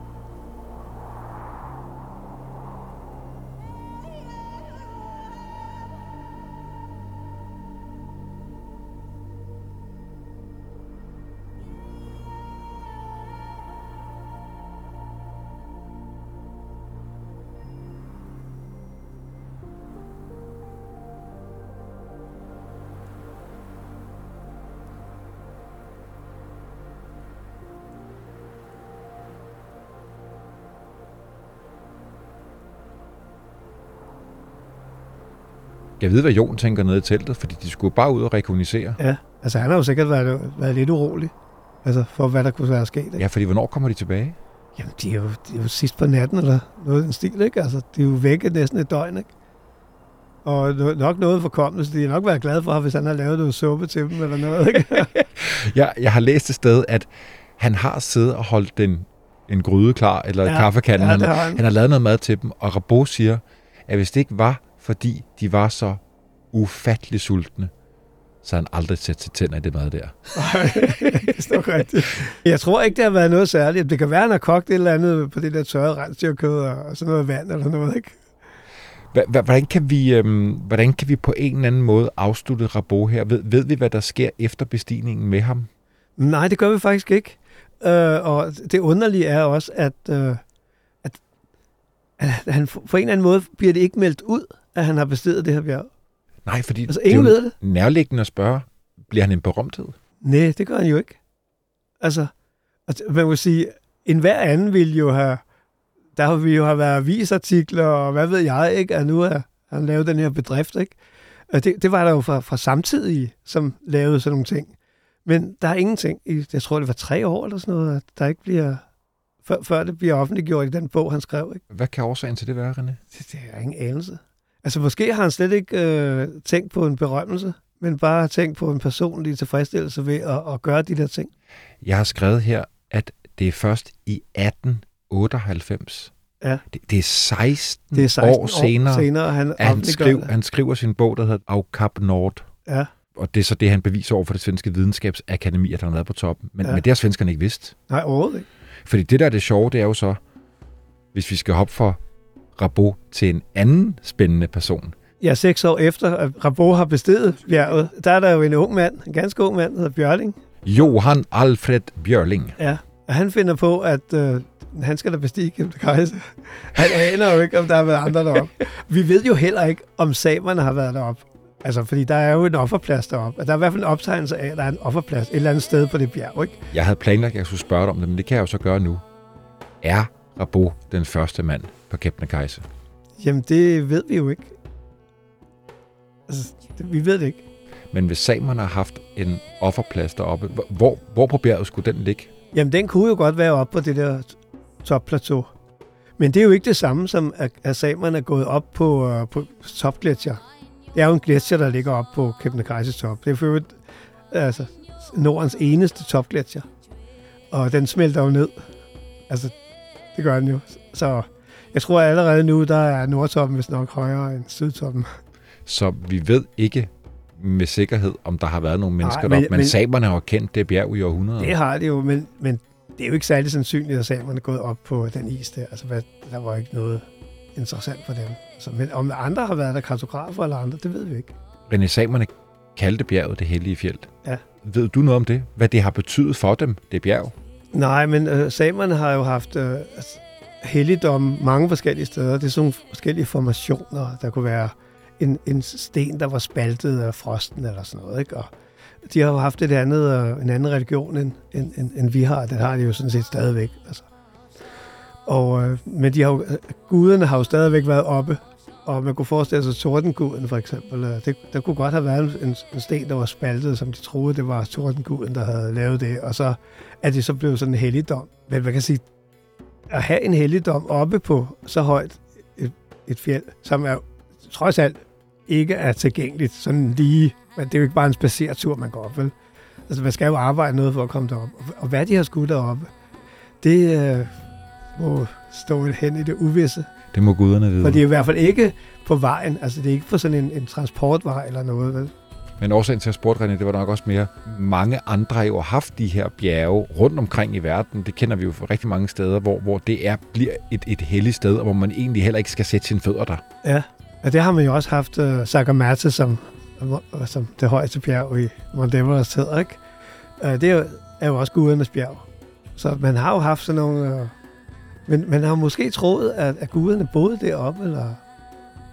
Jeg ved, hvad Jon tænker nede i teltet, fordi de skulle bare ud og rekognisere. Ja, altså han har jo sikkert været, været lidt urolig. Altså, for hvad der kunne være sket, ikke? Ja, fordi hvornår kommer de tilbage? Jamen, de er, jo, de er jo sidst på natten, eller noget i den stil, ikke? Altså, de er jo væk næsten et døgn, ikke? Og no- nok noget for kommende, så de har nok været glade for, hvis han har lavet noget suppe til dem, eller noget, ikke? Jeg, jeg har læst et sted, at han har siddet og holdt den, en gryde klar, eller ja, kaffekanden. ja, han, han. han har lavet noget mad til dem, og Rabo siger, at hvis det ikke var, fordi de var så ufattelig sultne, så han aldrig sat sit tænder i det mad der. det står rigtigt. Jeg tror ikke, det har været noget særligt. Det kan være, at han har kogt et eller andet på det der tørrede rensdyrkød og sådan noget vand eller noget, ikke? Hvordan kan, vi, øhm, hvordan kan vi på en eller anden måde afslutte Rabo her? Ved, ved vi, hvad der sker efter bestigningen med ham? Nej, det gør vi faktisk ikke. Øh, og det underlige er også, at, øh, at, at han på en eller anden måde bliver det ikke meldt ud, at han har bestedet det her bjerg. Nej, fordi Altså, det er ingen ved det. nærliggende at spørge, bliver han en berømthed? Nej, det gør han jo ikke. Altså, altså man må sige, en hver anden vil jo have, der vil jo have været avisartikler, og hvad ved jeg, ikke, at nu har han lavet den her bedrift, ikke? Og det, det var der jo fra, fra samtidige, som lavede sådan nogle ting. Men der er ingenting, i, jeg tror det var tre år eller sådan noget, at der ikke bliver, før, før det bliver offentliggjort i den bog, han skrev, ikke? Hvad kan årsagen til det være, René? Det, det er ingen anelse. Altså måske har han slet ikke øh, tænkt på en berømmelse, men bare tænkt på en personlig tilfredsstillelse ved at, at gøre de der ting. Jeg har skrevet her, at det er først i 1898. Ja. Det, det er 16, Det er 16 år senere, senere han at han, skriv, han skriver sin bog, der hedder Au Cap Nord. Ja. og det er så det, han beviser over for det svenske videnskabsakademi, at han har været på toppen. Men, Ja. men det har svenskerne ikke vidst. Nej, overhovedet ikke. Fordi det der er det sjove, det er jo så, hvis vi skal hoppe fra Rabot til en anden spændende person. Ja, seks år efter, at Rabot har bestedet bjerget, der er der jo en ung mand, en ganske ung mand, der hedder Bjørling. Johan Alfred Bjørling. Ja, og han finder på, at øh, han skal da bestige Kebnekaise. Han aner jo ikke, om der har været andre deroppe. Vi ved jo heller ikke, om samerne har været deroppe. Altså, fordi der er jo en offerplads deroppe. Og der er i hvert fald en optegnelse af, at der er en offerplads et eller andet sted på det bjerg, ikke? Jeg havde planlagt, at jeg skulle spørge dig om det, men det kan jeg jo så gøre nu. Er Rabot den første mand på Kebnekaise? Jamen, det ved vi jo ikke. Altså, det, vi ved det ikke. Men hvis samerne har haft en offerplads deroppe, hvor, hvor på bjerget skulle den ligge? Jamen, den kunne jo godt være oppe på det der topplateau. Men det er jo ikke det samme som, at, at samerne er gået op på, uh, på topgletsjer. Det er jo en gletsjer, der ligger op på Kebnekaises top. Det er for altså, Nordens eneste topgletsjer. Og den smelter jo ned. Altså, det gør den jo. Så jeg tror allerede nu, der er Nordtoppen vist nok højere end Sydtoppen. Så vi ved ikke med sikkerhed, om der har været nogle mennesker Nej, men, deroppe, men, men- samerne har kendt det bjerg i århundreder. Det har det jo, men, men det er jo ikke særlig sandsynligt, at samerne er gået op på den is der. Altså, hvad, der var ikke noget interessant for dem. Så, men om andre har været der, kartografer eller andre, det ved vi ikke. René Samerne kaldte bjerget det hellige fjeld. Ja. Ved du noget om det? Hvad det har betydet for dem, det bjerg? Nej, men øh, samerne har jo haft øh, altså, helligdom mange forskellige steder. Det er sådan nogle forskellige formationer. Der kunne være en, en sten, der var spaltet af frosten eller sådan noget. Ikke? Og de har jo haft et andet, øh, en anden religion, end, end, end, end vi har. Det har de jo sådan set stadigvæk. Altså. Og, øh, men de har jo, øh, guderne har jo stadigvæk været oppe. Og man kunne forestille sig tordenguden for eksempel. Øh, det, der kunne godt have været en, en sten, der var spaltet, som de troede, det var tordenguden, der havde lavet det. Og så er det så blevet sådan en helligdom. Men man kan sige, at have en helligdom oppe på så højt et, et fjeld, som er trods alt ikke er tilgængeligt sådan lige, men det er jo ikke bare en spacertur, man går op, vel? Altså, man skal jo arbejde noget for at komme derop. Og- hvad de har skudt deroppe, det øh, må stå hen i det uvisse. Det må guderne vide. For det er i hvert fald ikke på vejen, altså det er ikke på sådan en, en transportvej eller noget, vel? Men årsagen til at spurgte René, det var nok også mere, mange andre har jo haft de her bjerge rundt omkring i verden. Det kender vi jo fra rigtig mange steder, hvor, hvor det er, bliver et, et helligt sted, og hvor man egentlig heller ikke skal sætte sine fødder der. Ja, og det har man jo også haft uh, Sagamata som, som det højeste bjerg i Mount Everest hedder, ikke? Uh, det er jo, er jo også gudernes bjerg. Så man har jo haft sådan nogle... Uh, men man har måske troet, at, at guderne boede deroppe, eller,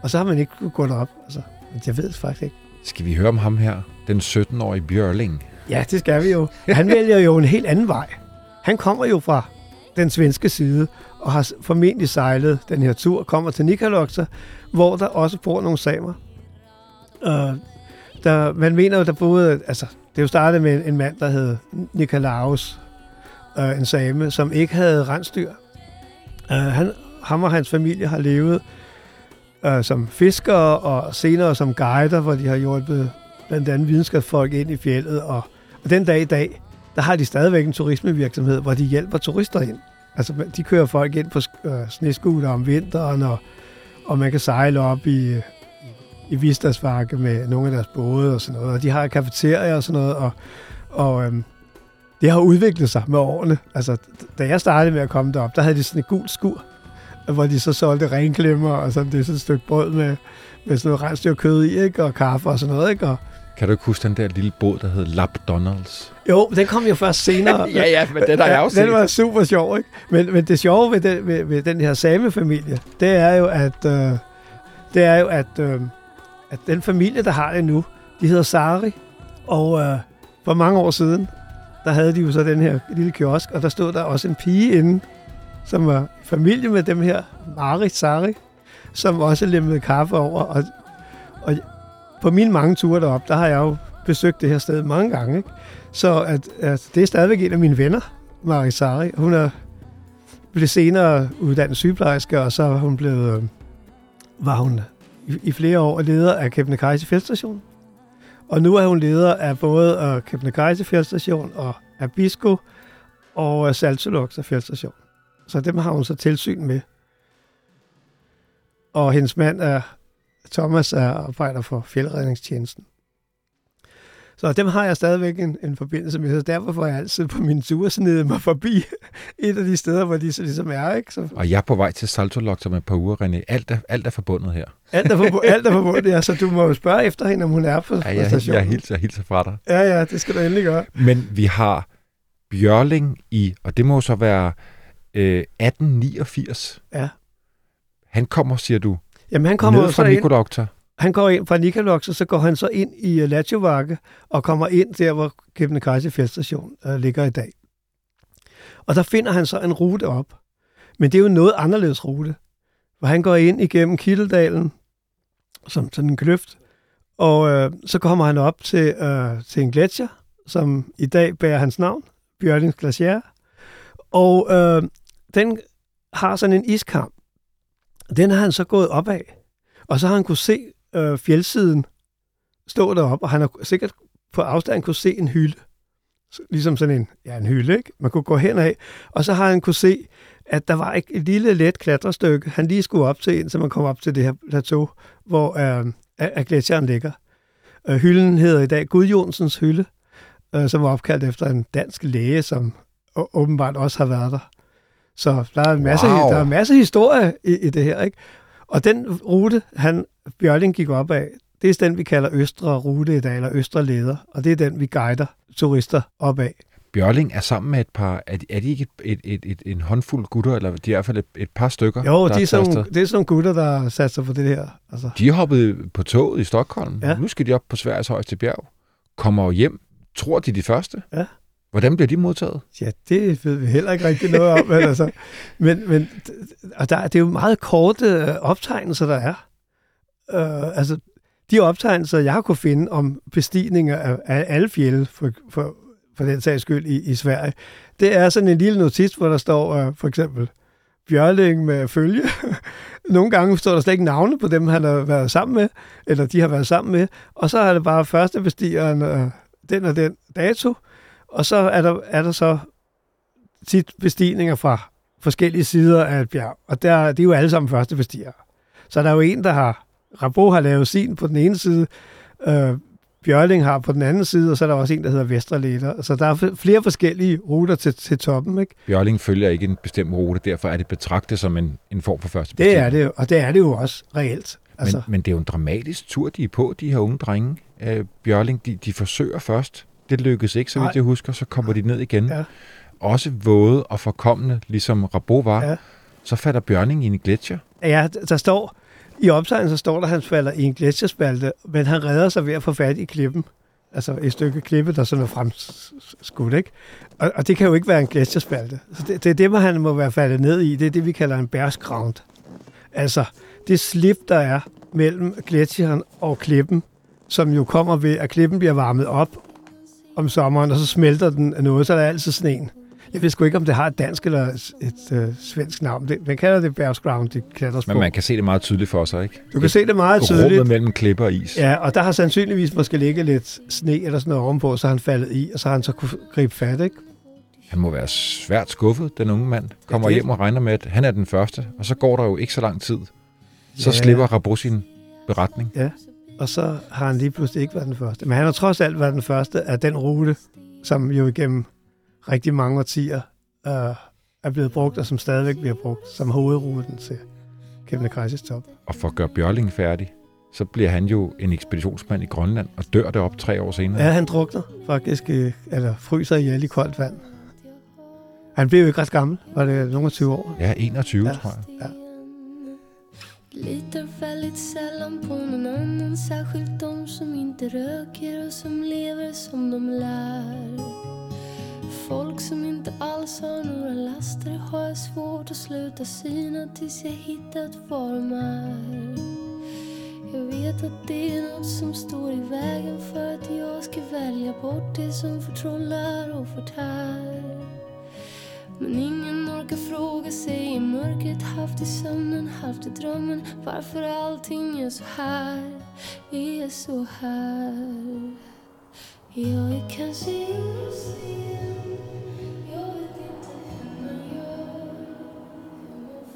og så har man ikke kunne gå derop. Altså, men jeg ved det faktisk ikke. Skal vi høre om ham her, den 17-årige Bjørling? Ja, det skal vi jo. Han vælger jo en helt anden vej. Han kommer jo fra den svenske side, og har formentlig sejlet den her tur, kommer til Nikaloxa, hvor der også bor nogle samer. Øh, der, man mener jo, der boede, altså, det er jo startet med en mand, der hed Nikolaus, øh, en same, som ikke havde rensdyr. Øh, han, ham og hans familie har levet øh, som fiskere og senere som guider, hvor de har hjulpet blandt andet videnskabsfolk ind i fjellet. Og, og den dag i dag, der har de stadigvæk en turismevirksomhed, hvor de hjælper turister ind. Altså, de kører folk ind på øh, sneskuter om vinteren, og, og man kan sejle op i, i Vistasvarke med nogle af deres både og sådan noget. Og de har kafeterier og sådan noget, og, og øhm, det har udviklet sig med årene. Altså, da jeg startede med at komme derop, der havde de sådan et gult skur, hvor de så solgte renklemmer, og sådan, det er sådan et stykke brød med, med sådan noget rensdyrkød i, ikke? og kaffe og sådan noget. Ikke? Og, Kan du ikke huske den der lille båd, der hed Lapdonalds? jo, den kom jo først senere. ja, men den Den var super sjov, ikke? Men, men det sjove ved den, ved, ved den her samefamilie, det er jo, at, øh, det er jo, at, øh, at den familie, der har det nu, de hedder Sari. Og øh, for mange år siden, der havde de jo så den her lille kiosk, og der stod der også en pige inde, som var familie med dem her, Marit Sari, som også lemmede kaffe over. Og, og på mine mange ture derop, der har jeg jo besøgt det her sted mange gange, ikke? Så at, at det er stadigvæk en af mine venner, Marie Sari. Hun er blev senere uddannet sygeplejerske, og så var hun blevet, øh, var hun i, i flere år leder af Kebnekaise Fjeldstation. Og nu er hun leder af både af Kebnekaise Fjeldstation og af og øh, af Saltolux Fjeldstation. Så dem har hun så tilsyn med. Og hendes mand er Thomas er arbejder for fjeldredningstjenesten. Så dem har jeg stadigvæk en, en forbindelse med, så derfor får jeg altid på mine ture snedet mig forbi et af de steder, hvor de så ligesom er. Ikke? Så Og jeg er på vej til Saltolok om et par uger, René. Alt er, alt er forbundet her. alt er, forbu- alt er forbundet, ja, så du må jo spørge efter hende, om hun er på, Ja, på jeg, stationen. jeg, hilser, jeg hilser fra dig. Ja, ja, det skal du endelig gøre. Men vi har Bjørling i, og det må så være øh, 1889. Ja. Han kommer, siger du, Jamen, han kommer ned fra Nikolokta. han går ind fra Nikolox, og så går han så ind i uh, Latjovakke og kommer ind der, hvor Kebnekaise Fjeldstation uh, ligger i dag. Og der finder han så en rute op. Men det er jo en noget anderledes rute. Hvor han går ind igennem Kitteldalen, som sådan en kløft, og øh, så kommer han op til, øh, til en gletsjer, som i dag bærer hans navn, Bjørlings Glacier. Og øh, den har sådan en iskam. Den har han så gået op af. Og så har han kunne se øh, fjeldsiden stå deroppe, og han har sikkert på afstand kunne se en hylde. Ligesom sådan en, ja, en hylde, ikke? Man kunne gå hen af, og så har han kunne se, at der var et, et lille let klatrestykke, han lige skulle op til, indtil man kom op til det her plateau, hvor øh, at gletsjeren ligger. Øh, hylden hedder i dag Gud Jonsens Hylde, øh, som var opkaldt efter en dansk læge, som å- åbenbart også har været der. Så der er en masse, Wow. der er masse historie i, i det her, ikke? Og den rute, han, Bjørling gik op af, det er den, vi kalder Østre Rute i dag, eller Østre Leder, og det er den, vi guider turister op af. Bjørling er sammen med et par, er de, er de ikke et, et, et, en håndfuld gutter, eller de er i hvert fald et, et par stykker, Jo, de er, sådan, det er sådan nogle gutter, der har sat sig på det her. Altså, De hoppet på toget i Stockholm. Ja. Nu skal de op på Sveriges højeste bjerg. Kommer hjem. Tror de de første? Ja. Hvordan bliver de modtaget? ja, det ved vi heller ikke rigtig noget om. men, altså, men, men og der, det er jo meget korte øh, optegnelser, der er. Uh, altså, de optegnelser, jeg har kunne finde om bestigninger af, af alle fjelde, for, for, for den sags skyld, i, i Sverige, det er sådan en lille notits, hvor der står uh, for eksempel Bjørling med følge. Nogle gange står der slet ikke navne på dem, han har været sammen med, eller de har været sammen med, og så er det bare første bestigeren, uh, den og den dato, og så er der, er der så tit bestigninger fra forskellige sider af et bjerg, og der, det er jo alle sammen første bestiger. Så der er jo en, der har, Rabo har lavet sin på den ene side, øh, Bjørling har på den anden side, og så er der også en, der hedder Vesterleder. Så der er flere forskellige ruter til, til toppen, ikke? Bjørling følger ikke en bestemt rute, derfor er det betragtet som en, en form for første Det er det jo, og det er det jo også reelt. Altså, Men, men det er jo en dramatisk tur, de er på, de her unge drenge. Øh, Bjørling, de, de forsøger først. Det lykkes ikke, så vidt Nej. jeg husker. Så kommer de ned igen. Ja. Også våde og forkommende, ligesom Rabo var. Ja. Så falder Bjørling i en gletsjer. Ja, der står, i optegnen så står der, at han falder i en gletsjerspalte, men han redder sig ved at få fat i klippen. Altså et stykke klippe, der sådan er fremskudt, ikke? Og, og det kan jo ikke være en gletsjerspalte. Så det, det er det, hvor han må være faldet ned i. Det er det, vi kalder en bærsground. Altså, det slip, der er mellem gletsjeren og klippen, som jo kommer ved, at klippen bliver varmet op om sommeren, og så smelter den noget, så er der altid sneen. Jeg ved sgu ikke, om det har et dansk eller et, et øh, svensk navn. Det, man kalder det Bearsground, de klatres Men man kan se det meget tydeligt for sig, ikke? Du kan se det meget Rummet tydeligt. mellem klipper og is. Ja, og der har sandsynligvis måske ligget lidt sne eller sådan noget ovenpå, så han faldet i, og så har han så kunne gribe fat, ikke? Han må være svært skuffet, den unge mand. Kommer det- hjem og regner med, at han er den første. Og så går der jo ikke så lang tid. Så Ja. slipper Rabo sin beretning. Ja, og så har han lige pludselig ikke været den første. Men han har trods alt været den første af den rute, som jo igennem rigtig mange årtier øh, er blevet brugt, og som stadigvæk bliver brugt som hovedruten til Kebnekaises top. Og for at gøre Bjørling færdig, så bliver han jo en ekspeditionsmand i Grønland og dør derop tre år senere. Ja, han drukner faktisk, eller fryser ihjel i koldt vand. Han blev jo ikke ret gammel, var det nogle af 20 år. Ja, 21, Ja. tror jeg. Ja. Litar väldigt sällan på någon annan Särskilt de som inte röker och som lever som de lär Folk som inte alls har några laster har jag svårt att sluta syna tills jag hittat var de är Jag vet att det är något som står i vägen för att jag ska välja bort det som förtrollar och förtär men ingen orkar fråga sig i mörkret Halvt i sömnen, halvt i drömmen Varför allting är så här Är så här Jag är kanske gör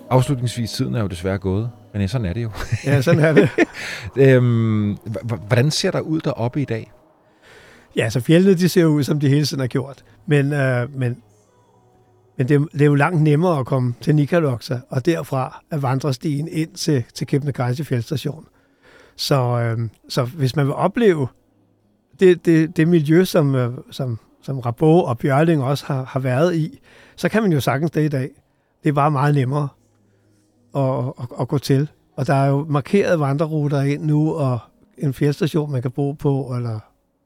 Afslutningsvis, tiden er jo desværre gået. Men sådan er det jo. Ja, sådan er det. øhm, h- h- hvordan ser der ud deroppe i dag? Ja, så fjellene, de ser ud, som de hele tiden har gjort. Men, øh, men, men det, er- det er jo langt nemmere at komme til Nikaloxa, og derfra at vandrestien ind til, til Kebnekaise fjeldstation. Så, øh, så hvis man vil opleve det, det, det miljø, som, øh, som, som Rabo og Bjørling også har, har været i, så kan man jo sagtens det i dag. Det er bare meget nemmere at, at, at gå til. Og der er jo markeret vandreruter ind nu, og en fjeldstation, man kan bo på, eller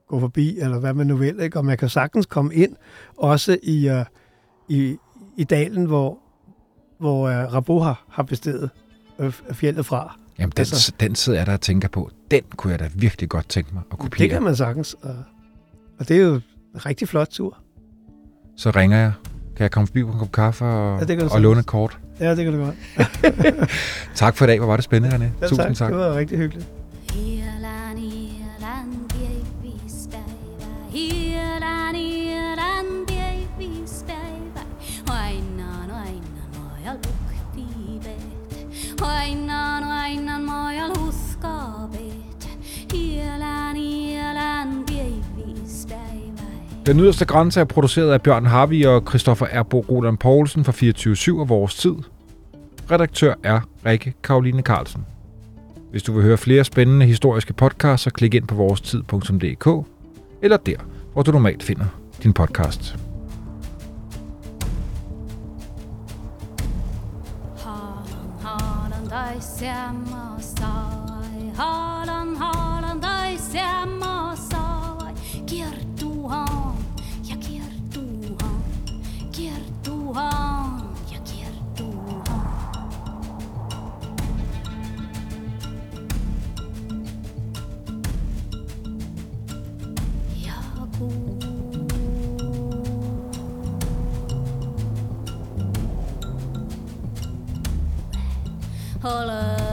gå forbi, eller hvad man nu vil. Ikke? Og man kan sagtens komme ind, også i, uh, i, i dalen, hvor, hvor uh, Rabo har, har bestedet uh, fjellet fra. Jamen, den, Altså- den sidder jeg der og tænker på. Den kunne jeg da virkelig godt tænke mig at kopiere. Det kan man sagtens. Og, og det er jo en rigtig flot tur. Så ringer jeg. Kan jeg komme forbi på en kop kaffe og, Ja, og låne et kort? Ja, det kan du godt. Tak for i dag. Hvor var det spændende, René. Ja, Tusind tak. tak. Det var rigtig hyggeligt. Den yderste grænse er produceret af Bjørn Harvey og Christoffer Erbo Roland Poulsen fra 24-7 af vores tid. Redaktør er Rikke Karoline Carlsen. Hvis du vil høre flere spændende historiske podcasts, så klik ind på vorestid.dk eller der, hvor du normalt finder din podcast. Haaland, han 好了。